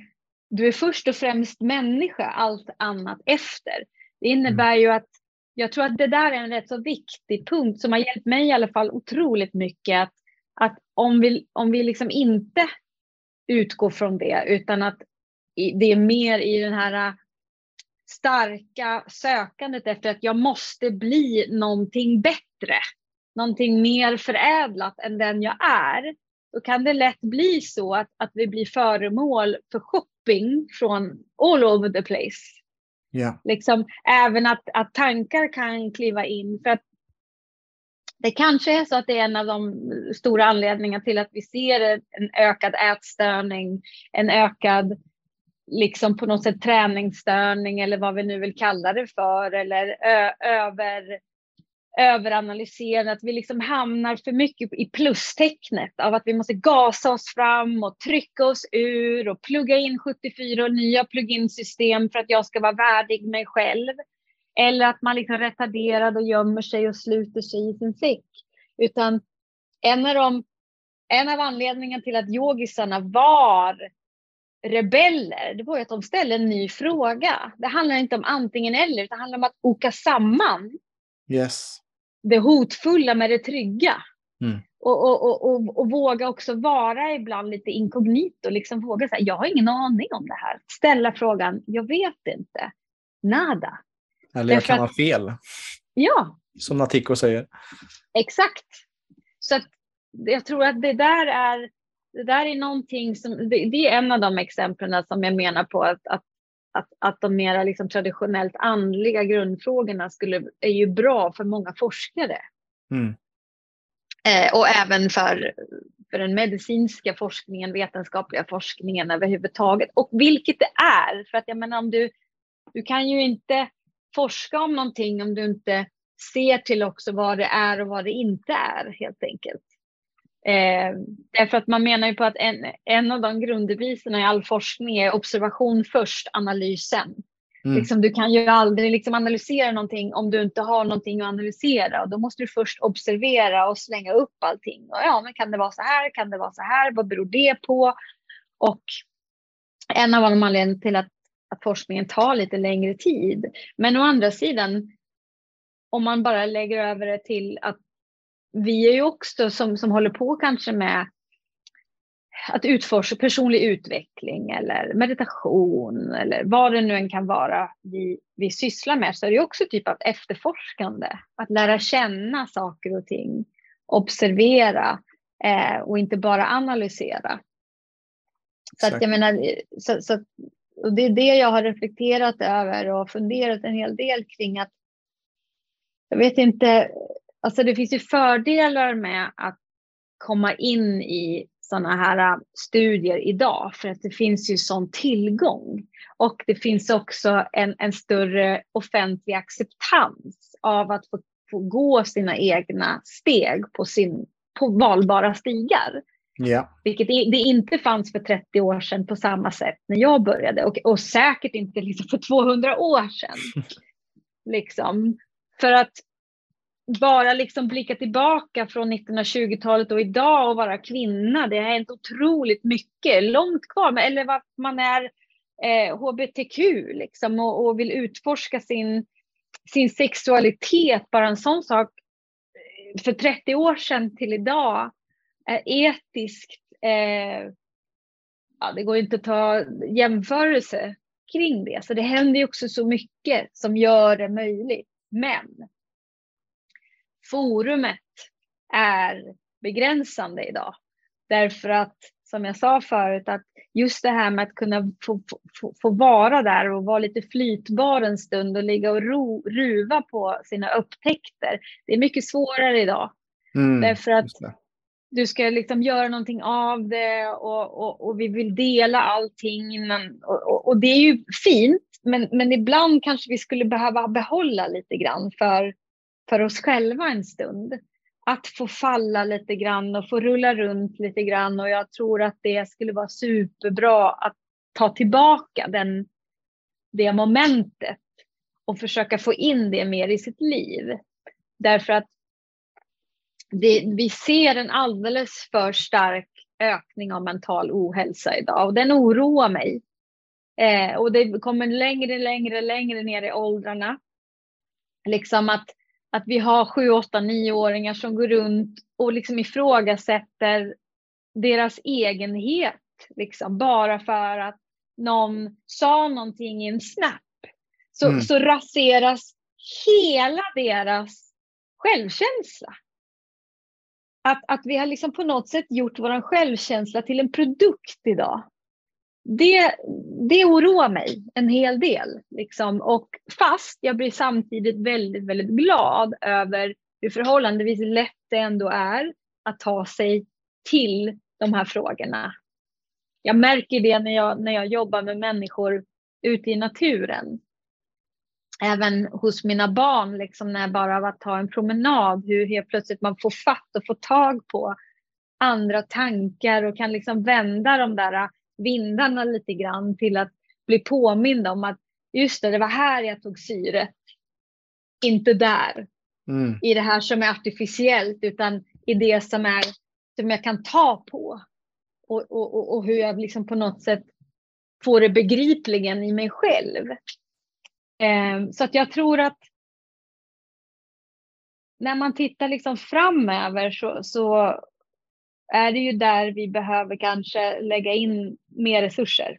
du är först och främst människa, allt annat efter. Det innebär ju att jag tror att det där är en rätt så viktig punkt som har hjälpt mig i alla fall otroligt mycket. Att, att om vi, om vi liksom inte utgår från det utan att det är mer i den här starka sökandet efter att jag måste bli någonting bättre, någonting mer förädlat än den jag är, då kan det lätt bli så att, att vi blir föremål för shopping från all over the place. Yeah. Liksom, även att, att tankar kan kliva in. För att det kanske är så att det är en av de stora anledningarna till att vi ser en ökad ätstörning, en ökad liksom på något sätt träningsstörning eller vad vi nu vill kalla det för eller över överanalysera, att vi liksom hamnar för mycket i plustecknet av att vi måste gasa oss fram och trycka oss ur och plugga in 74 och nya plugin-system för att jag ska vara värdig mig själv. Eller att man liksom retarderad och gömmer sig och sluter sig i sin säck. Utan en av, de, en av anledningarna till att yogisarna var rebeller, det var ju att de ställde en ny fråga. Det handlar inte om antingen eller, utan det handlar om att oka samman yes. det hotfulla med det trygga. Mm. Och, och, och, och, och, våga också vara ibland lite inkognito, liksom våga säga, jag har ingen aning om det här. Ställa frågan, jag vet inte. Nada. Eller jag kan ha fel. Ja. Som Natiko säger. Exakt. Så att jag tror att det där är det där är någonting som, det, är en av de exemplen som jag menar på att, att, att, att de mera liksom traditionellt andliga grundfrågorna skulle, är ju bra för många forskare. Mm. Eh, och även för, för den medicinska forskningen, vetenskapliga forskningen överhuvudtaget. Och vilket det är, för att jag menar om du, du kan ju inte forska om någonting om du inte ser till också vad det är och vad det inte är helt enkelt. Eh, därför att man menar ju på att en, en av de grunddeviserna i all forskning är observation först, analys sen. Mm. Liksom, du kan ju aldrig liksom analysera någonting om du inte har någonting att analysera. Och då måste du först observera och slänga upp allting. Och ja, men kan det vara så här? Kan det vara så här? Vad beror det på? Och en av anledningarna till att, att forskningen tar lite längre tid. Men å andra sidan, om man bara lägger över det till att vi är ju också som, som håller på kanske med att utforska personlig utveckling eller meditation eller vad det nu än kan vara vi, vi sysslar med så är det också typ av efterforskande. Att lära känna saker och ting, observera eh, och inte bara analysera. Så att jag menar, så, så, och det är det jag har reflekterat över och funderat en hel del kring att jag vet inte, alltså det finns ju fördelar med att komma in i sådana här äh, studier idag för att det finns ju sån tillgång. Och det finns också en, en större offentlig acceptans av att få, få gå sina egna steg på, sin, på valbara stigar. Ja. Vilket det inte fanns för 30 år sedan på samma sätt när jag började och, och säkert inte liksom för 200 år sedan. (laughs) liksom. För att bara liksom blicka tillbaka från 1920-talet och idag och vara kvinna, det har hänt otroligt mycket, långt kvar, eller att man är eh, hbtq liksom och, och, vill utforska sin, sin sexualitet, bara en sån sak eh, för 30 år sedan till idag är etiskt, eh, ja, det går inte att ta jämförelse kring det, så det händer ju också så mycket som gör det möjligt. Men forumet är begränsande idag. Därför att, som jag sa förut, att just det här med att kunna få, få, få vara där och vara lite flytbar en stund och ligga och ro, ruva på sina upptäckter. Det är mycket svårare idag. Mm, Därför att du ska liksom göra någonting av det och, och, och vi vill dela allting innan. Och, och, det är ju fint, men, men ibland kanske vi skulle behöva behålla lite grann för för oss själva en stund. Att få falla lite grann och få rulla runt lite grann och jag tror att det skulle vara superbra att ta tillbaka den, det momentet och försöka få in det mer i sitt liv. Därför att det, vi ser en alldeles för stark ökning av mental ohälsa idag och den oroar mig. Eh, och det kommer längre, längre, längre ner i åldrarna. Liksom att att vi har sju, åtta, nioåringar som går runt och liksom ifrågasätter deras egenhet, liksom, bara för att någon sa någonting i en snap. Så, mm. så raseras hela deras självkänsla. Att, att vi har liksom på något sätt gjort vår självkänsla till en produkt idag det, det oroar mig en hel del. Liksom. Och fast jag blir samtidigt väldigt, väldigt glad över hur förhållandevis lätt det ändå är att ta sig till de här frågorna. Jag märker det när jag, när jag jobbar med människor ute i naturen. Även hos mina barn, liksom när jag bara var att ta en promenad, hur helt plötsligt man får fatt och får tag på andra tankar och kan liksom vända de där vindarna lite grann till att bli påmind om att just det, det var här jag tog syret. Inte där. Mm. I det här som är artificiellt utan i det som är som jag kan ta på. Och, och, och hur jag liksom på något sätt får det begripligen i mig själv. Eh, så att jag tror att när man tittar liksom framöver så, så är det ju där vi behöver kanske lägga in mer resurser.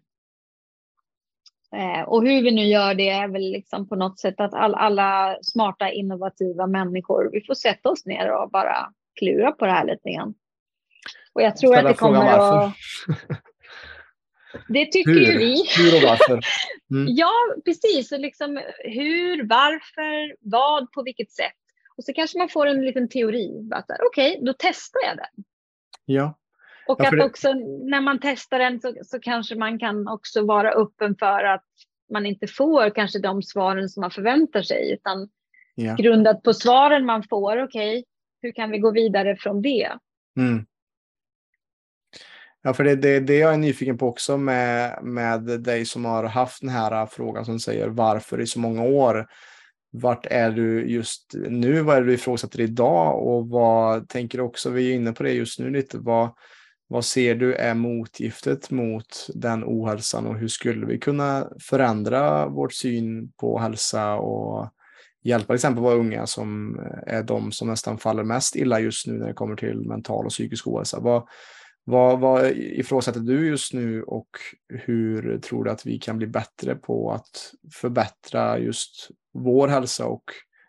Eh, och hur vi nu gör det är väl liksom på något sätt att all, alla smarta innovativa människor, vi får sätta oss ner och bara klura på det här lite grann. Och jag tror Ställa att det kommer att... Det tycker hur? ju vi. Hur och varför? Mm. (laughs) ja, precis. Och liksom hur, varför, vad, på vilket sätt. Och så kanske man får en liten teori. Okej, okay, då testar jag den. Ja. Och ja, att det... också när man testar den så, så kanske man kan också vara öppen för att man inte får kanske de svaren som man förväntar sig. Utan ja. grundat på svaren man får, okej, okay, hur kan vi gå vidare från det? Mm. Ja, för det, det, det jag är nyfiken på också med, med dig som har haft den här frågan som säger varför i så många år. Vart är du just nu? Vad är det du ifrågasätter idag? Och vad tänker du också, vi är inne på det just nu lite, vad, vad ser du är motgiftet mot den ohälsan och hur skulle vi kunna förändra vårt syn på hälsa och hjälpa till exempel våra unga som är de som nästan faller mest illa just nu när det kommer till mental och psykisk ohälsa. Vad, vad, vad ifrågasätter du just nu och hur tror du att vi kan bli bättre på att förbättra just vår hälsa och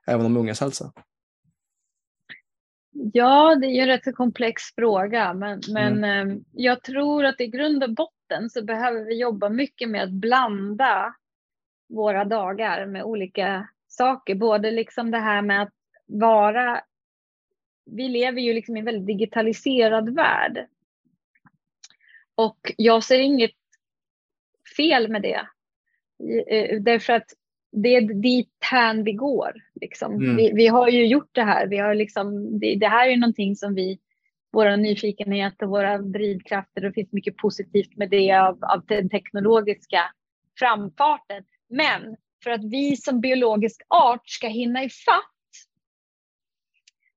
även de ungas hälsa? Ja, det är en rätt så komplex fråga, men, men mm. Ehm, jag tror att i grund och botten så behöver vi jobba mycket med att blanda våra dagar med olika saker. Både liksom det här med att vara... Vi lever ju liksom i en väldigt digitaliserad värld. Och jag ser inget fel med det. Eh, därför att det är dit hän vi går. Liksom. Mm. Vi, vi, har ju gjort det här. Vi har liksom, det, det här är någonting som vi, våra nyfikenhet och våra drivkrafter, det finns mycket positivt med det av, av den teknologiska framfarten. Men för att vi som biologisk art ska hinna ifatt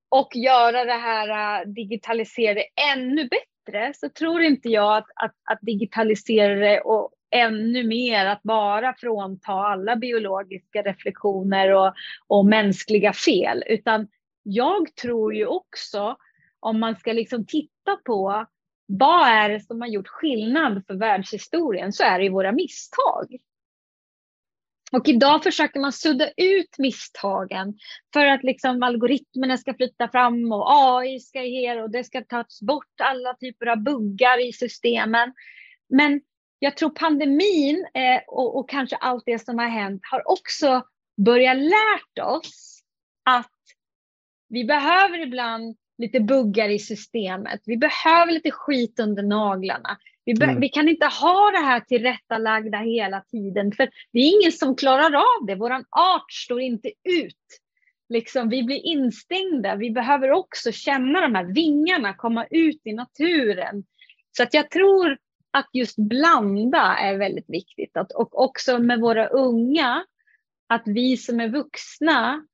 och göra det här äh, digitaliserade ännu bättre så tror inte jag att, att, att digitalisera det och ännu mer att bara frånta alla biologiska reflektioner och, och mänskliga fel. Utan jag tror ju också, om man ska liksom titta på vad är det som har gjort skillnad för världshistorien, så är det ju våra misstag. Och idag försöker man sudda ut misstagen för att liksom algoritmerna ska flytta fram och AI ska ge och det ska tas bort alla typer av buggar i systemen. Men jag tror pandemin eh, och, och, kanske allt det som har hänt har också börjat lärt oss att vi behöver ibland lite buggar i systemet. Vi behöver lite skit under naglarna. Vi, mm. vi, kan inte ha det här tillrättalagda hela tiden, för det är ingen som klarar av det. Vår art står inte ut. Liksom, vi blir instängda. Vi behöver också känna de här vingarna, komma ut i naturen. Så att jag tror att just blanda är väldigt viktigt. Att, och också med våra unga, att vi som är vuxna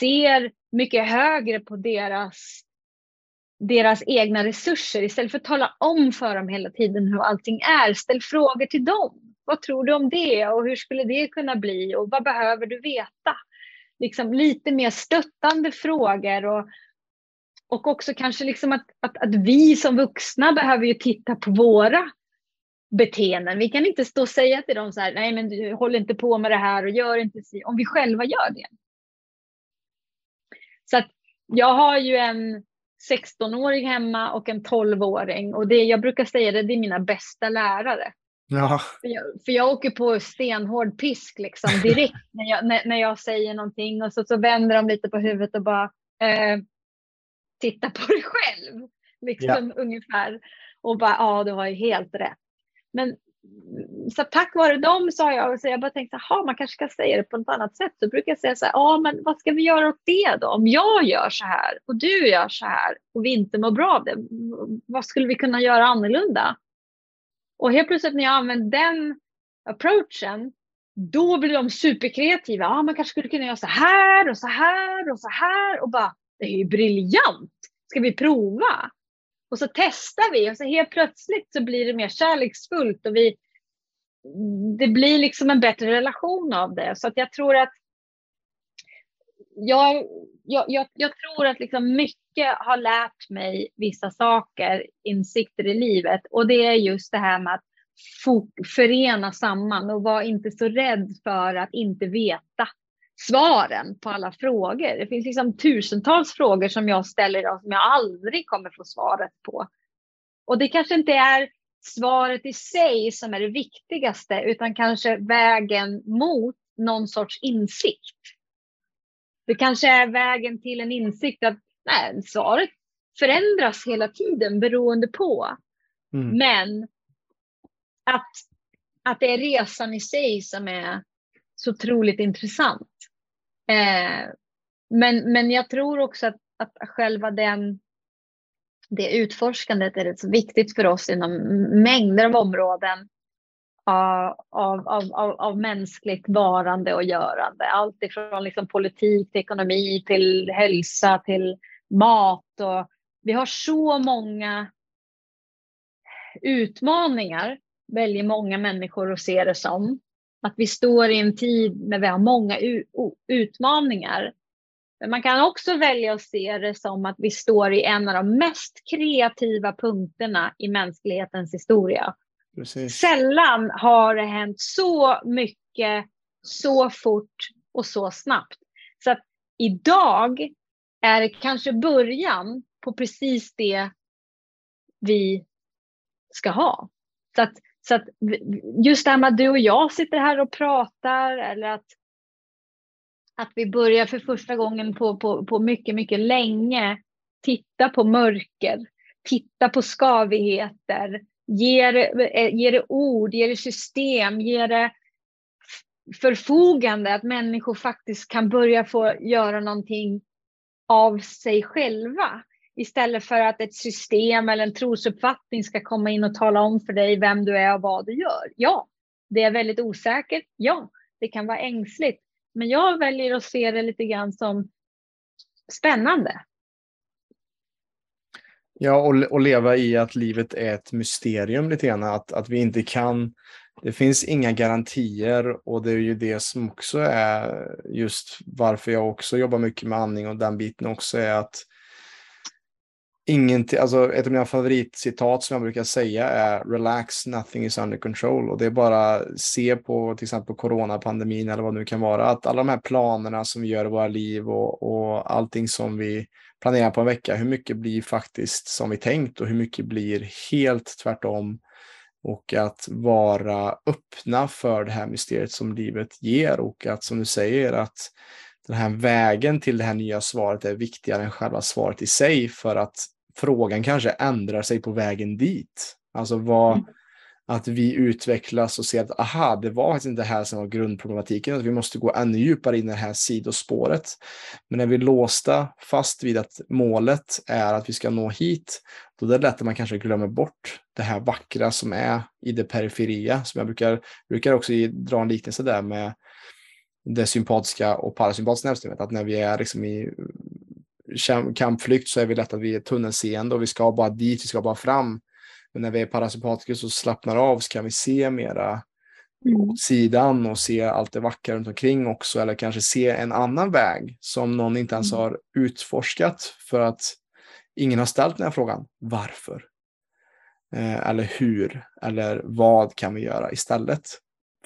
ser mycket högre på deras, deras egna resurser istället för att tala om för dem hela tiden hur allting är. Ställ frågor till dem. Vad tror du om det och hur skulle det kunna bli och vad behöver du veta? Liksom lite mer stöttande frågor och, och också kanske liksom att, att, att vi som vuxna behöver ju titta på våra beteenden. Vi kan inte stå och säga till dem så här, nej men du håller inte på med det här och gör inte så, om vi själva gör det. Så att jag har ju en 16-åring hemma och en 12-åring och det jag brukar säga det, det är mina bästa lärare. Ja. För, jag, för jag åker på stenhård pisk liksom (laughs) direkt när, jag, när, när jag säger någonting och så, så vänder de lite på huvudet och bara eh, titta på (laughs) dig själv. Liksom ja. ungefär. Och bara, ja du har ju helt rätt. Men så tack vare dem så har jag, så jag bara tänkt att man kanske ska säga det på något annat sätt. Så brukar jag säga så här, ja men vad ska vi göra åt det då? Om jag gör så här och du gör så här och vi inte mår bra av det, vad skulle vi kunna göra annorlunda? Och helt plötsligt när jag använder den approachen, då blir de superkreativa. Ja, man kanske skulle kunna göra så här och så här och så här och bara, det är ju briljant. Ska vi prova? Och så testar vi och så helt plötsligt så blir det mer kärleksfullt och vi, det blir liksom en bättre relation av det. Så att jag tror att jag, jag, jag, jag tror att liksom mycket har lärt mig vissa saker, insikter i livet och det är just det här med att förena samman och vara inte så rädd för att inte veta svaren på alla frågor. Det finns liksom tusentals frågor som jag ställer idag som jag aldrig kommer få svaret på. Och det kanske inte är svaret i sig som är det viktigaste, utan kanske vägen mot någon sorts insikt. Det kanske är vägen till en insikt att nej, svaret förändras hela tiden beroende på. Mm. Men att, att det är resan i sig som är så otroligt intressant. Eh, men, men jag tror också att, att själva den, det utforskandet är rätt så viktigt för oss inom mängder av områden eh, av, av, av, av, mänskligt varande och görande. Allt ifrån liksom politik till ekonomi till hälsa till mat. Och vi har så många utmaningar, väljer många människor att se det som. Att vi står i en tid när vi har många utmaningar. Men man kan också välja att se det som att vi står i en av de mest kreativa punkterna i mänsklighetens historia. Precis. Sällan har det hänt så mycket, så fort och så snabbt. Så att idag är det kanske början på precis det vi ska ha. Så att, så att just det här med att du och jag sitter här och pratar eller att, att vi börjar för första gången på, på, på mycket, mycket länge titta på mörker, titta på skavigheter, ge det, eh, ge det ord, ge det system, ge det förfogande att människor faktiskt kan börja få göra någonting av sig själva. Istället för att ett system eller en trosuppfattning ska komma in och tala om för dig vem du är och vad du gör. Ja, det är väldigt osäkert. Ja, det kan vara ängsligt. Men jag väljer att se det lite grann som spännande. Ja, och, och leva i att livet är ett mysterium lite grann. Att, att vi inte kan, det finns inga garantier och det är ju det som också är just varför jag också jobbar mycket med andning och den biten också är att ingenting, alltså ett av mina favoritcitat som jag brukar säga är relax, nothing is under control. Och det är bara se på till exempel coronapandemin eller vad det nu kan vara, att alla de här planerna som vi gör i våra liv och, och allting som vi planerar på en vecka, hur mycket blir faktiskt som vi tänkt och hur mycket blir helt tvärtom. Och att vara öppna för det här mysteriet som livet ger och att som du säger att den här vägen till det här nya svaret är viktigare än själva svaret i sig för att frågan kanske ändrar sig på vägen dit. Alltså vad, mm. att vi utvecklas och ser att aha, det var faktiskt inte det här som var grundproblematiken, att vi måste gå ännu djupare in i det här sidospåret. Men när vi är låsta fast vid att målet är att vi ska nå hit, då är det lätt att man kanske glömmer bort det här vackra som är i det periferia, som jag brukar, brukar också dra en liknelse där med det sympatiska och parasympatiska nervsystemet, att när vi är liksom i kampflykt så är vi lätt att vi är tunnelseende och vi ska bara dit, vi ska bara fram. Men när vi är parasympatiker så slappnar av så kan vi se mera mm. åt sidan och se allt det vackra runt omkring också eller kanske se en annan väg som någon inte ens mm. har utforskat för att ingen har ställt den här frågan. Varför? Eh, eller hur? Eller vad kan vi göra istället?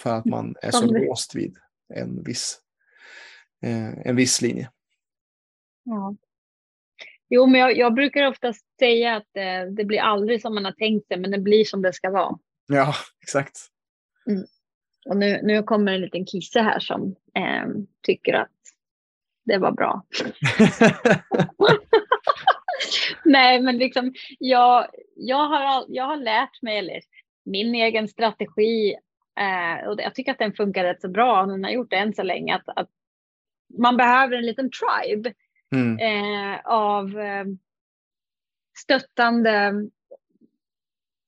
För att man är så låst vid en viss, eh, en viss linje. Ja. Jo, men jag, jag brukar ofta säga att eh, det blir aldrig som man har tänkt sig, men det blir som det ska vara. Ja, exakt. Mm. Och nu, nu kommer en liten kisse här som eh, tycker att det var bra. (laughs) (laughs) Nej, men liksom jag, jag, har, jag har lärt mig, eller min egen strategi, eh, och jag tycker att den funkar rätt så bra, och den har gjort det än så länge, att, att man behöver en liten tribe mm. eh, av eh, stöttande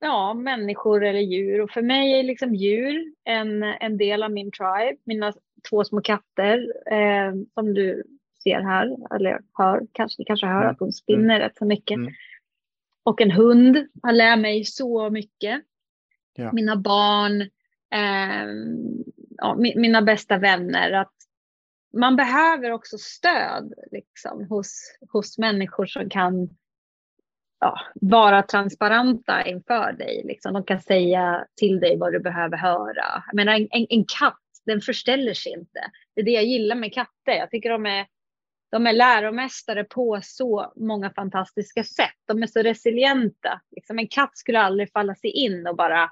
ja, människor eller djur. Och för mig är liksom djur en, en del av min tribe. Mina två små katter eh, som du ser här, eller hör, kanske, ni kanske hör att de spinner mm. rätt så mycket. Mm. Och en hund har lärt mig så mycket. Ja. Mina barn, eh, ja, mina bästa vänner. Att man behöver också stöd liksom, hos, hos människor som kan ja, vara transparenta inför dig. Liksom. De kan säga till dig vad du behöver höra. Jag menar, en, en, en katt, den förställer sig inte. Det är det jag gillar med katter. Jag tycker de är, de är läromästare på så många fantastiska sätt. De är så resilienta. Liksom en katt skulle aldrig falla sig in och bara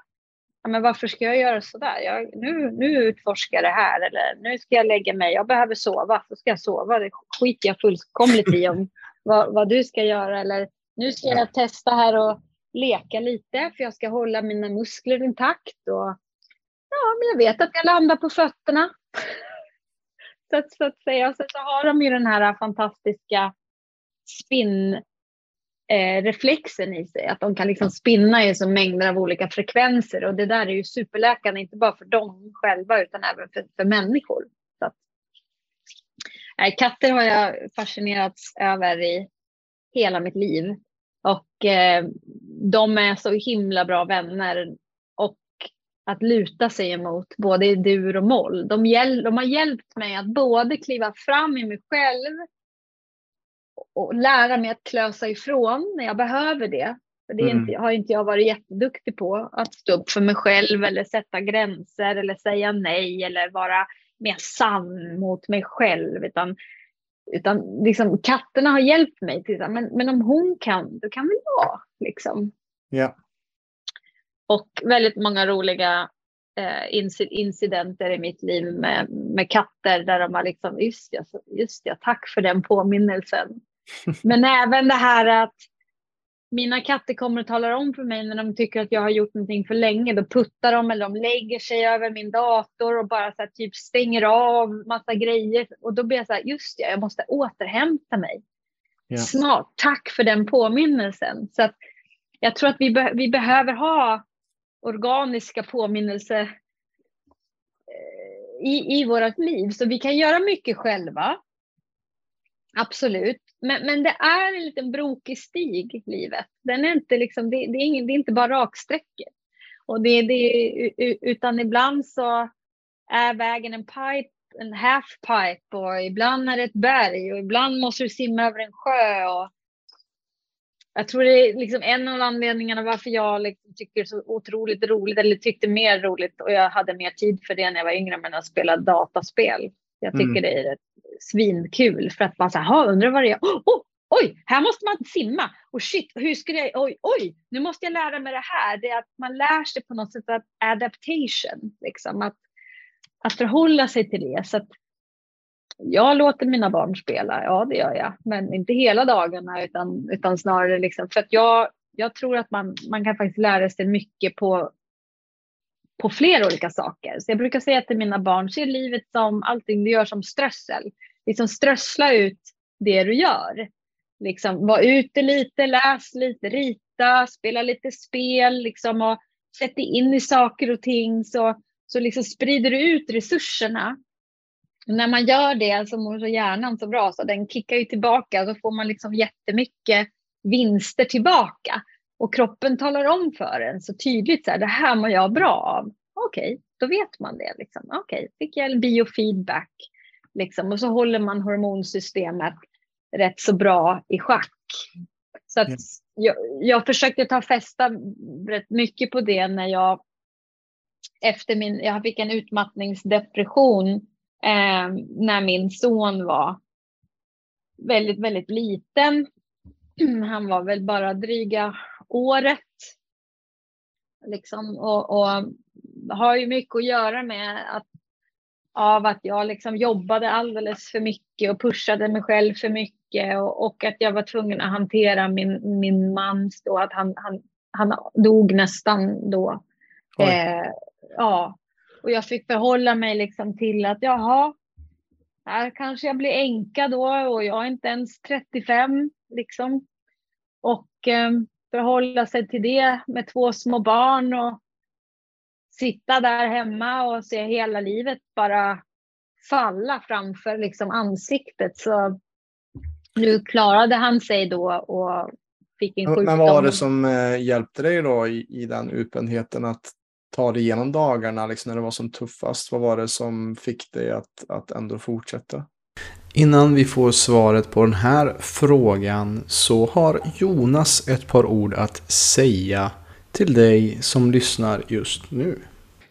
ja, men varför ska jag göra sådär? Jag, nu, nu utforskar jag det här eller nu ska jag lägga mig, jag behöver sova, så ska jag sova. Det skiter jag fullkomligt i om (laughs) vad, vad du ska göra. Eller nu ska jag testa här och leka lite för jag ska hålla mina muskler intakt. Och, ja, men jag vet att jag landar på fötterna. (laughs) så, att, så att säga. Så, så har de ju den här fantastiska spinn eh, reflexen i sig. Att de kan liksom spinna i så mängder av olika frekvenser. Och det där är ju superläkande, inte bara för dem själva utan även för, för människor. Så att, eh, katter har jag fascinerats över i hela mitt liv. Och eh, de är så himla bra vänner. Och att luta sig emot både i dur och moll. De, hjäl de har hjälpt mig att både kliva fram i mig själv och lära mig att klösa ifrån när jag behöver det. För det mm. inte, har inte jag varit jätteduktig på. Att stå upp för mig själv eller sätta gränser eller säga nej eller vara mer sann mot mig själv. Utan, utan liksom, katterna har hjälpt mig. Till, men, men om hon kan, då kan väl jag. Liksom. Ja. Och väldigt många roliga eh, incidenter i mitt liv med, med katter där de har liksom, just ja, just ja, tack för den påminnelsen. Men även det här att mina katter kommer och talar om för mig när de tycker att jag har gjort någonting för länge. Då puttar de eller de lägger sig över min dator och bara så typ stänger av massa grejer. Och då blir jag så här, just det, jag måste återhämta mig. Ja. Smart, tack för den påminnelsen. Så att jag tror att vi, be vi behöver ha organiska påminnelser eh, i, i vårt liv. Så vi kan göra mycket själva. Absolut. Men, men det är en liten brokig stig, livet. Den är inte liksom, det, det är, ingen, det är inte bara raksträckor. Och det, det, utan ibland så är vägen en pipe, en half pipe och ibland är det ett berg och ibland måste du simma över en sjö. Och jag tror det är liksom en av anledningarna varför jag liksom tycker så otroligt roligt, eller tyckte mer roligt och jag hade mer tid för det när jag var yngre, men att spela dataspel. Jag tycker mm. det är svinkul för att man såhär, undrar vad det är. Oh, oh, oj, här måste man simma. Och shit, hur skulle jag, oj, oj, nu måste jag lära mig det här. Det är att man lär sig på något sätt att adaptation, liksom att, att förhålla sig till det. Så att jag låter mina barn spela, ja det gör jag, men inte hela dagarna utan, utan snarare liksom för att jag, jag tror att man, man kan faktiskt lära sig mycket på på flera olika saker. Så jag brukar säga till mina barn, se livet som allting du gör som strössel. Liksom strössla ut det du gör. Liksom, var ute lite, läs lite, rita, spela lite spel liksom, och sätt dig in i saker och ting. Så, så liksom sprider du ut resurserna. Och när man gör det så mår så hjärnan så bra så den kickar ju tillbaka. Då får man liksom jättemycket vinster tillbaka. Och kroppen talar om för en så tydligt så här, det här mår jag bra av. Okej, okay, då vet man det. Liksom. Okej, okay, fick jag biofeedback. Liksom. Och så håller man hormonsystemet rätt så bra i schack. Så att jag, jag försökte ta fästa rätt mycket på det när jag efter min, jag fick en utmattningsdepression eh, när min son var väldigt, väldigt liten. (clears throat) Han var väl bara dryga året. Liksom, och, och har ju mycket att göra med att av att jag liksom jobbade alldeles för mycket och pushade mig själv för mycket och, och att jag var tvungen att hantera min, min mans då, att han, han, han dog nästan då. Eh, ja, och jag fick förhålla mig liksom till att jaha, här kanske jag blir änka då och jag är inte ens 35 liksom. Och eh, förhålla sig till det med två små barn och sitta där hemma och se hela livet bara falla framför liksom ansiktet. Så nu klarade han sig då och fick en sjukdom. Men vad var det som eh, hjälpte dig då i, i den utbrändheten att ta dig igenom dagarna liksom när det var som tuffast? Vad var det som fick dig att, att ändå fortsätta? Innan vi får svaret på den här frågan så har Jonas ett par ord att säga till dig som lyssnar just nu.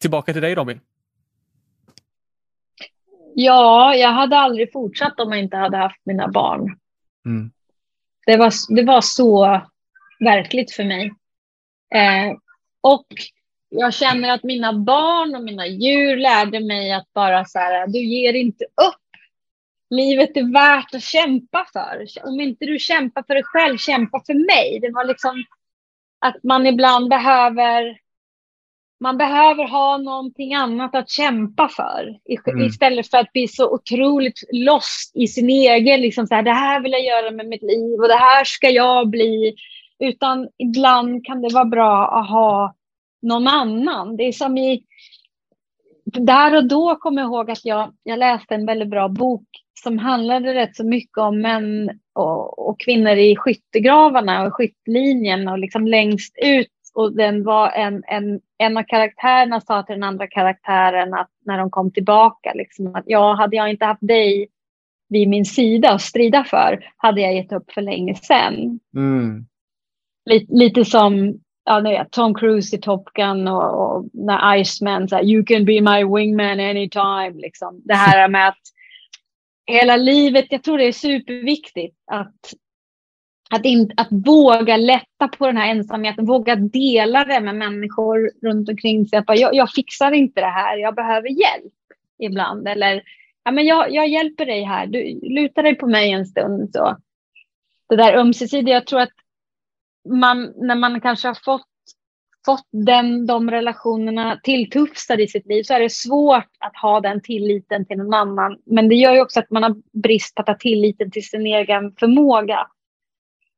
Tillbaka till dig Robin. Ja, jag hade aldrig fortsatt om jag inte hade haft mina barn. Mm. Det, var, det var så verkligt för mig. Eh, och jag känner att mina barn och mina djur lärde mig att bara så här, du ger inte upp. Livet är värt att kämpa för. Om inte du kämpar för dig själv, kämpa för mig. Det var liksom att man ibland behöver man behöver ha någonting annat att kämpa för mm. istället för att bli så otroligt lost i sin egen, liksom så här, det här vill jag göra med mitt liv och det här ska jag bli. Utan ibland kan det vara bra att ha någon annan. Det är som i, där och då kommer jag ihåg att jag, jag läste en väldigt bra bok som handlade rätt så mycket om män och, och kvinnor i skyttegravarna och skyttlinjen och liksom längst ut och den var en, en, en av karaktärerna sa till den andra karaktären att när de kom tillbaka, liksom, att ja, hade jag inte haft dig vid min sida att strida för hade jag gett upp för länge sedan. Mm. Lite, lite som ja, nej, Tom Cruise i Top Gun och, och när Iceman säger you can be my wingman anytime. Liksom. Det här med att hela livet, jag tror det är superviktigt att att, in, att våga lätta på den här ensamheten, våga dela det med människor runt omkring sig. Att jag, jag fixar inte det här, jag behöver hjälp ibland. Eller ja, men jag, jag hjälper dig här, du lutar dig på mig en stund. Så. Det där ömsesidiga, jag tror att man, när man kanske har fått, fått den, de relationerna tilltufsade i sitt liv så är det svårt att ha den tilliten till någon annan. Men det gör ju också att man har brist på att ha tilliten till sin egen förmåga.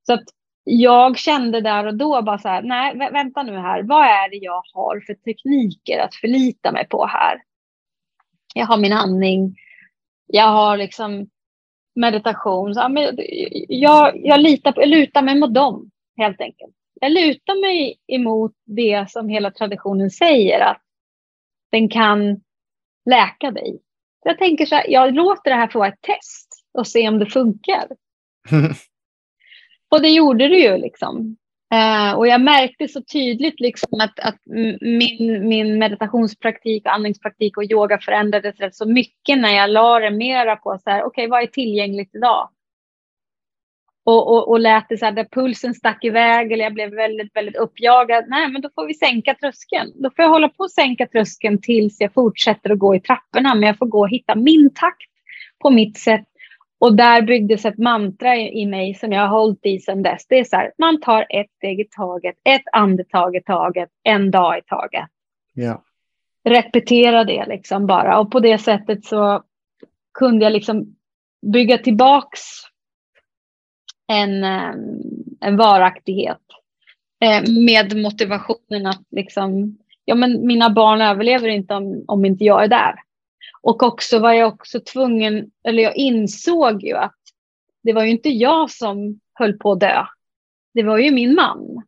Så att jag kände där och då bara så här, nej vänta nu här, vad är det jag har för tekniker att förlita mig på här? Jag har min andning, jag har liksom meditation. Så, ja, men jag, jag, litar på, jag lutar mig mot dem helt enkelt. Jag lutar mig emot det som hela traditionen säger att den kan läka dig. Jag tänker så här, jag låter det här få vara ett test och se om det funkar. (laughs) Och det gjorde det ju liksom. Eh, och jag märkte så tydligt liksom att, att min, min meditationspraktik, andningspraktik och yoga förändrades rätt så mycket när jag la det mera på så här, okej, okay, vad är tillgängligt idag? Och, och, och lät det så här, där pulsen stack iväg eller jag blev väldigt, väldigt uppjagad. Nej, men då får vi sänka tröskeln. Då får jag hålla på att sänka tröskeln tills jag fortsätter att gå i trapporna. Men jag får gå och hitta min takt på mitt sätt och där byggdes ett mantra i mig som jag har hållit i sedan dess. Det är så här, man tar ett steg i taget, ett andetag i taget, en dag i taget. Ja. Repetera det liksom bara. Och på det sättet så kunde jag liksom bygga tillbaks en, eh, en varaktighet. Eh, med motivationen att liksom, ja men mina barn överlever inte om, om inte jag är där. Och också var jag också tvungen, eller jag insåg ju att det var ju inte jag som höll på att dö. Det var ju min man.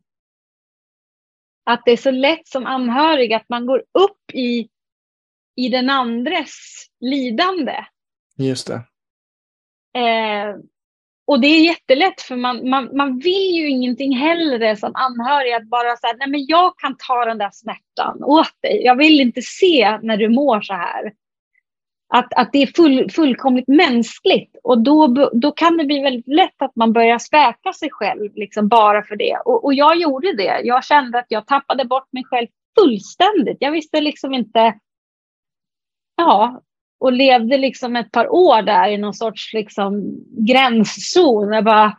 Att det är så lätt som anhörig att man går upp i, i den andres lidande. Just det. Eh, och det är jättelätt för man, man, man vill ju ingenting hellre som anhörig att bara säga nej men jag kan ta den där smärtan åt dig. Jag vill inte se när du mår så här. Att, att det är full, fullkomligt mänskligt och då, då kan det bli väldigt lätt att man börjar späka sig själv liksom bara för det. Och, och jag gjorde det. Jag kände att jag tappade bort mig själv fullständigt. Jag visste liksom inte. Ja, och levde liksom ett par år där i någon sorts liksom gränszon. Jag bara,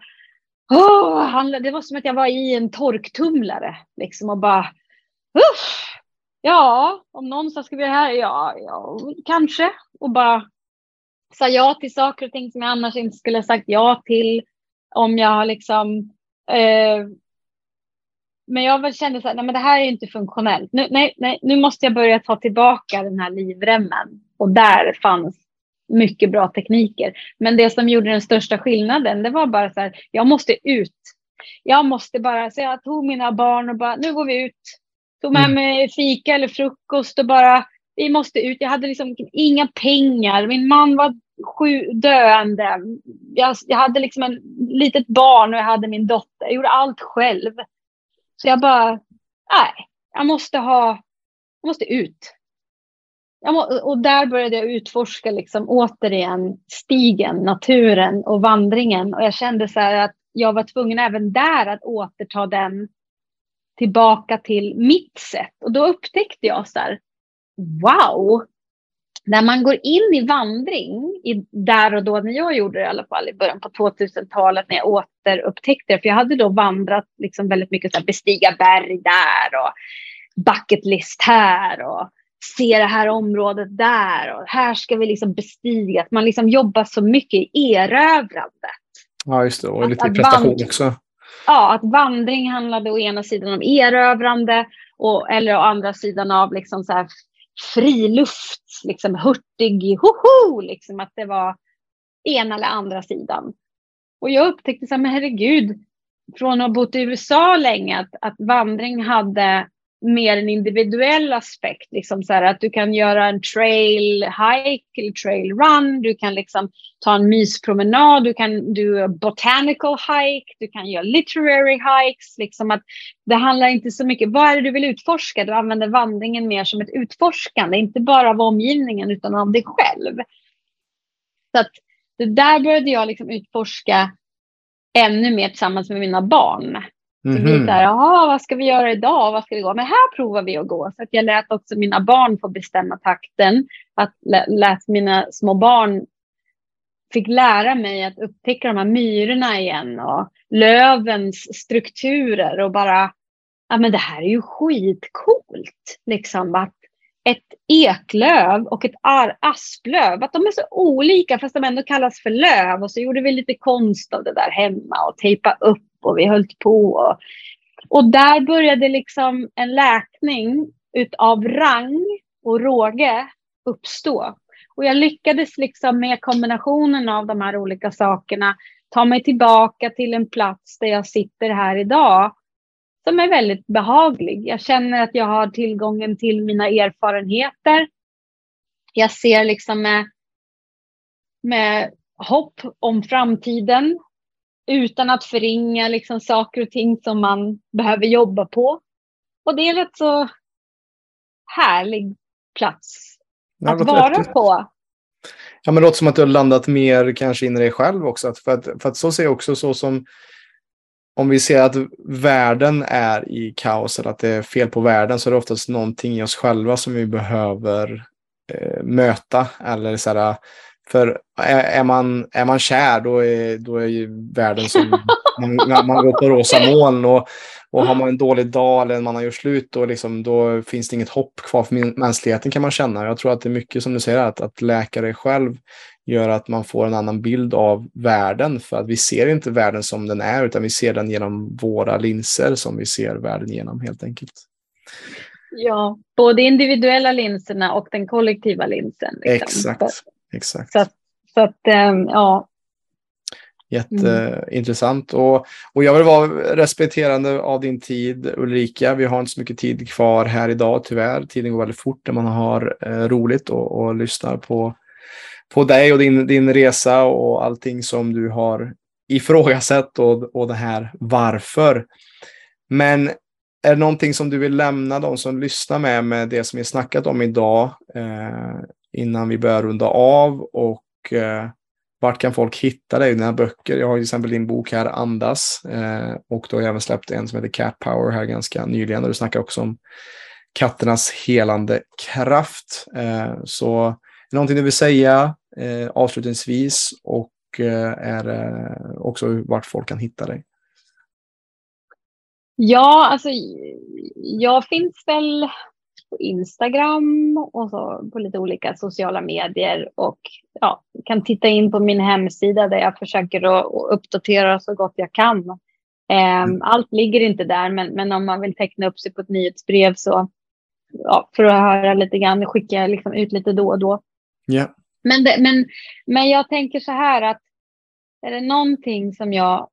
oh, det var som att jag var i en torktumlare liksom och bara, uff, ja, om någon ska vi här, ja, ja, kanske. Och bara sa ja till saker och ting som jag annars inte skulle ha sagt ja till. Om jag liksom... Eh, men jag kände så här, nej men det här är inte funktionellt. Nu, nej, nej, nu måste jag börja ta tillbaka den här livremmen. Och där fanns mycket bra tekniker. Men det som gjorde den största skillnaden, det var bara så här, jag måste ut. Jag måste bara, så jag tog mina barn och bara, nu går vi ut. Tog med mm. mig fika eller frukost och bara, vi måste ut. Jag hade liksom inga pengar. Min man var sju, döende. Jag, jag hade liksom ett litet barn och jag hade min dotter. Jag gjorde allt själv. Så jag bara, nej, jag måste ha, jag måste ut. Jag må, och där började jag utforska liksom återigen stigen, naturen och vandringen. Och jag kände så här att jag var tvungen även där att återta den tillbaka till mitt sätt. Och då upptäckte jag så här, wow, när man går in i vandring, i, där och då när jag gjorde det i alla fall i början på 2000-talet när jag återupptäckte det, för jag hade då vandrat liksom väldigt mycket så här, bestiga berg där och bucket list här och se det här området där och här ska vi liksom bestiga. Att man liksom jobbar så mycket i erövrandet. Ja, just det. Och lite att, prestation att också. Ja, att vandring handlade å ena sidan om erövrande och, eller å andra sidan av liksom så här friluft, liksom hurtig, hoho, liksom att det var ena eller andra sidan. Och jag upptäckte så här, men herregud, från att ha bott i USA länge, att, att vandring hade mer en individuell aspekt. Liksom så här, att du kan göra en trail hike eller trail run. Du kan liksom ta en myspromenad. Du kan do botanical hike. Du kan göra literary hikes. Liksom att det handlar inte så mycket. Vad är det du vill utforska? Du använder vandringen mer som ett utforskande. Inte bara av omgivningen utan av dig själv. Så att det där började jag liksom utforska ännu mer tillsammans med mina barn. Mm -hmm. Så jaha, vad ska vi göra idag? Vad ska vi gå? Men här provar vi att gå. Så att jag lät också mina barn få bestämma takten. Att lät mina små barn fick lära mig att upptäcka de här myrorna igen och lövens strukturer och bara, ja men det här är ju skitcoolt. Liksom att ett eklöv och ett asplöv, att de är så olika fast de ändå kallas för löv. Och så gjorde vi lite konst av det där hemma och tejpa upp och vi höll på. Och, och där började liksom en läkning utav rang och råge uppstå. Och jag lyckades liksom med kombinationen av de här olika sakerna ta mig tillbaka till en plats där jag sitter här idag som är väldigt behaglig. Jag känner att jag har tillgången till mina erfarenheter. Jag ser liksom med, med hopp om framtiden utan att förringa liksom saker och ting som man behöver jobba på. Och det är en rätt så härlig plats ja, att vara rätt. på. Ja, men det låter som att du har landat mer kanske in i dig själv också. För att, för att så ser jag också så som om vi ser att världen är i kaos eller att det är fel på världen så är det oftast någonting i oss själva som vi behöver eh, möta. Eller så här, för är, man, är man kär då är, då är ju världen som (laughs) man, man går på rosa moln. Och, och har man en dålig dag eller man har gjort slut då, liksom, då finns det inget hopp kvar för mänskligheten kan man känna. Jag tror att det är mycket som du säger att, att läka dig själv gör att man får en annan bild av världen. För att vi ser inte världen som den är utan vi ser den genom våra linser som vi ser världen genom helt enkelt. Ja, både individuella linserna och den kollektiva linsen. Liksom. Exakt. Exakt. Så, så att, ähm, ja. Jätteintressant. Mm. Och, och jag vill vara respekterande av din tid Ulrika. Vi har inte så mycket tid kvar här idag tyvärr. Tiden går väldigt fort när man har eh, roligt och, och lyssnar på, på dig och din, din resa och allting som du har ifrågasatt och, och det här varför. Men är det någonting som du vill lämna de som lyssnar med, med det som vi snackat om idag? Eh, innan vi börjar runda av och eh, vart kan folk hitta dig, dina böcker? Jag har till exempel din bok här, Andas, eh, och då har jag även släppt en som heter Cat Power här ganska nyligen, och du snackar också om katternas helande kraft. Eh, så är det någonting du vill säga eh, avslutningsvis och eh, är eh, också vart folk kan hitta dig? Ja, alltså jag finns väl på Instagram och så på lite olika sociala medier och ja, kan titta in på min hemsida där jag försöker att uppdatera så gott jag kan. Ehm, mm. Allt ligger inte där, men, men om man vill teckna upp sig på ett nyhetsbrev så ja, för att höra lite grann skickar jag liksom ut lite då och då. Ja. Men, det, men, men jag tänker så här att är det någonting som jag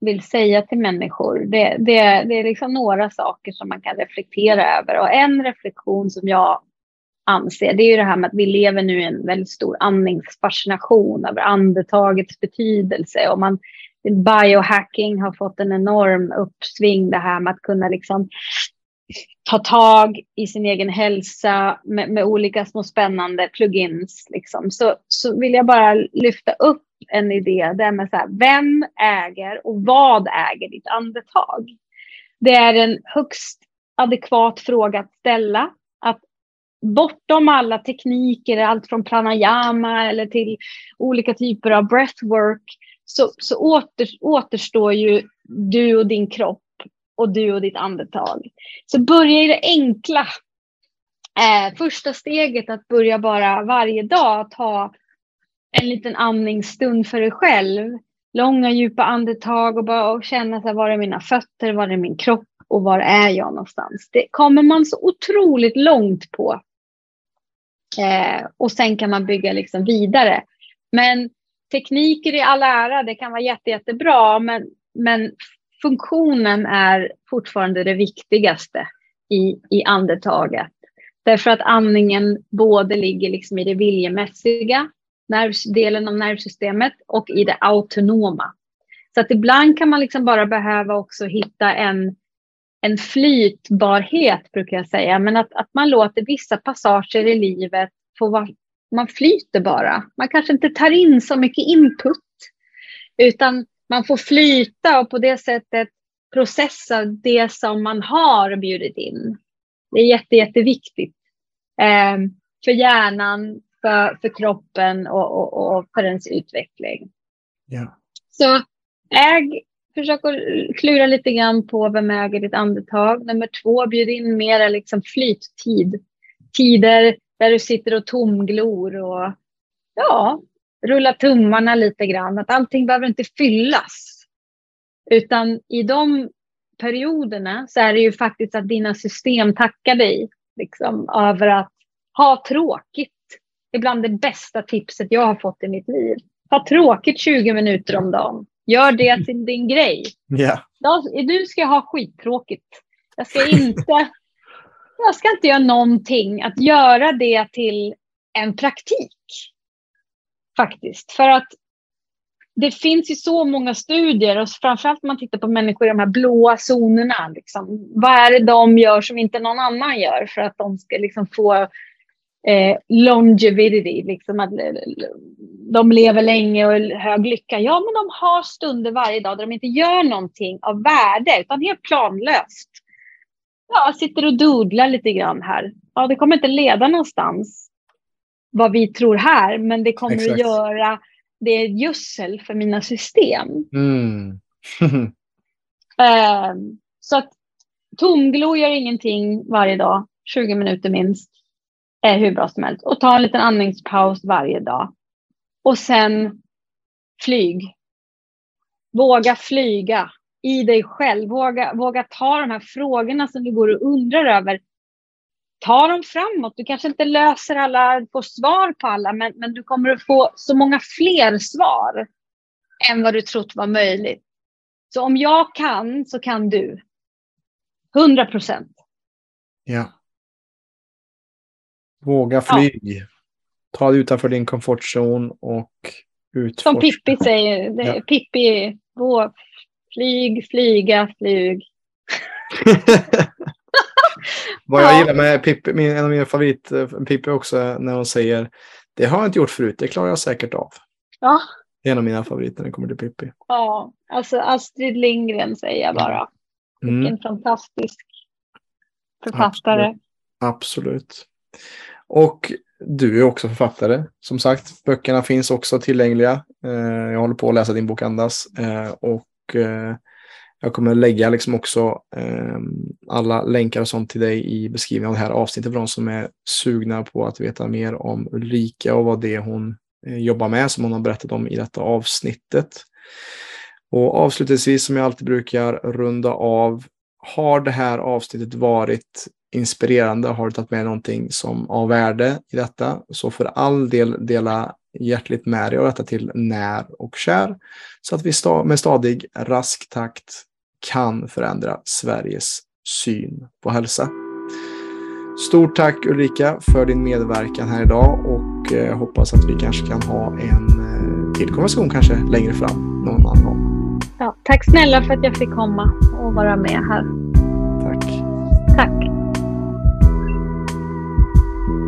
vill säga till människor, det, det, det är liksom några saker som man kan reflektera över. Och en reflektion som jag anser, det är ju det här med att vi lever nu i en väldigt stor andningsfascination över andetagets betydelse. Och man, biohacking har fått en enorm uppsving, det här med att kunna liksom ta tag i sin egen hälsa med, med olika små spännande plugins. Liksom. Så, så vill jag bara lyfta upp en idé där man så här, vem äger och vad äger ditt andetag? Det är en högst adekvat fråga att ställa. Att bortom alla tekniker, allt från pranayama eller till olika typer av breathwork, så, så åter, återstår ju du och din kropp och du och ditt andetag. Så börja i det enkla. Eh, första steget att börja bara varje dag ta en liten andningsstund för dig själv. Långa djupa andetag och bara och känna så här, var är mina fötter, var är min kropp och var är jag någonstans. Det kommer man så otroligt långt på. Eh, och sen kan man bygga liksom vidare. Men tekniker i all ära, det kan vara jätte, jättebra, men, men funktionen är fortfarande det viktigaste i, i andetaget. Därför att andningen både ligger liksom i det viljemässiga, delen av nervsystemet, och i det autonoma. Så att ibland kan man liksom bara behöva också hitta en, en flytbarhet, brukar jag säga. Men att, att man låter vissa passager i livet få vara, man flyter bara. Man kanske inte tar in så mycket input, utan man får flyta och på det sättet processa det som man har bjudit in. Det är jätte, jätteviktigt eh, för hjärnan, för, för kroppen och, och, och för ens utveckling. Ja. Så äg, försök att klura lite grann på vem äger ditt andetag. Nummer två, bjud in mera liksom flyttid. Tider där du sitter och tomglor och ja, rulla tummarna lite grann. Att allting behöver inte fyllas. Utan i de perioderna så är det ju faktiskt att dina system tackar dig liksom, över att ha tråkigt. Ibland det bästa tipset jag har fått i mitt liv. Ha tråkigt 20 minuter om dagen. Gör det till din grej. Ja. Du ska ha skittråkigt. Jag ska inte, (laughs) jag ska inte göra någonting. Att göra det till en praktik faktiskt. För att det finns ju så många studier och framförallt om man tittar på människor i de här blåa zonerna. Liksom, vad är det de gör som inte någon annan gör för att de ska liksom få eh, longevity, liksom att de lever länge och hög lycka. Ja, men de har stunder varje dag där de inte gör någonting av värde utan helt planlöst. Ja, sitter och doodlar lite grann här. Ja, det kommer inte leda någonstans vad vi tror här, men det kommer Exakt. att göra det är gödsel för mina system. Mm. uh, (laughs) så att tomglo gör ingenting varje dag, 20 minuter minst, är hur bra som helst. Och ta en liten andningspaus varje dag. Och sen flyg. Våga flyga i dig själv. Våga, våga ta de här frågorna som du går och undrar över ta dem framåt. Du kanske inte löser alla, får svar på alla, men, men du kommer att få så många fler svar än vad du trott var möjligt. Så om jag kan så kan du. 100 procent. Ja. Våga flyg. Ja. Ta dig utanför din komfortzon och utforska. Som Pippi säger. Det, ja. Pippi, gå, flyg, flyga, flyg. (laughs) Vad jag gillar med Pippi, min, en av mina favorit eh, Pippi också, när hon säger det har jag inte gjort förut, det klarar jag säkert av. Ja. En av mina favoriter när det kommer till Pippi. Ja, alltså Astrid Lindgren säger jag bara. Mm. Vilken fantastisk författare. Absolut. Absolut. Och du är också författare. Som sagt, böckerna finns också tillgängliga. Eh, jag håller på att läsa din bok Andas. Eh, och eh, jag kommer lägga liksom också eh, alla länkar och sånt till dig i beskrivningen av det här avsnittet för de som är sugna på att veta mer om Ulrika och vad det är hon eh, jobbar med som hon har berättat om i detta avsnittet. Och avslutningsvis som jag alltid brukar runda av. Har det här avsnittet varit inspirerande, har du tagit med någonting som av värde i detta, så för all del dela hjärtligt med dig av detta till när och kär, så att vi med stadig, rask takt kan förändra Sveriges syn på hälsa. Stort tack Ulrika för din medverkan här idag och eh, hoppas att vi kanske kan ha en eh, till konversation kanske längre fram någon annan gång. Ja, tack snälla för att jag fick komma och vara med här. Tack. Tack.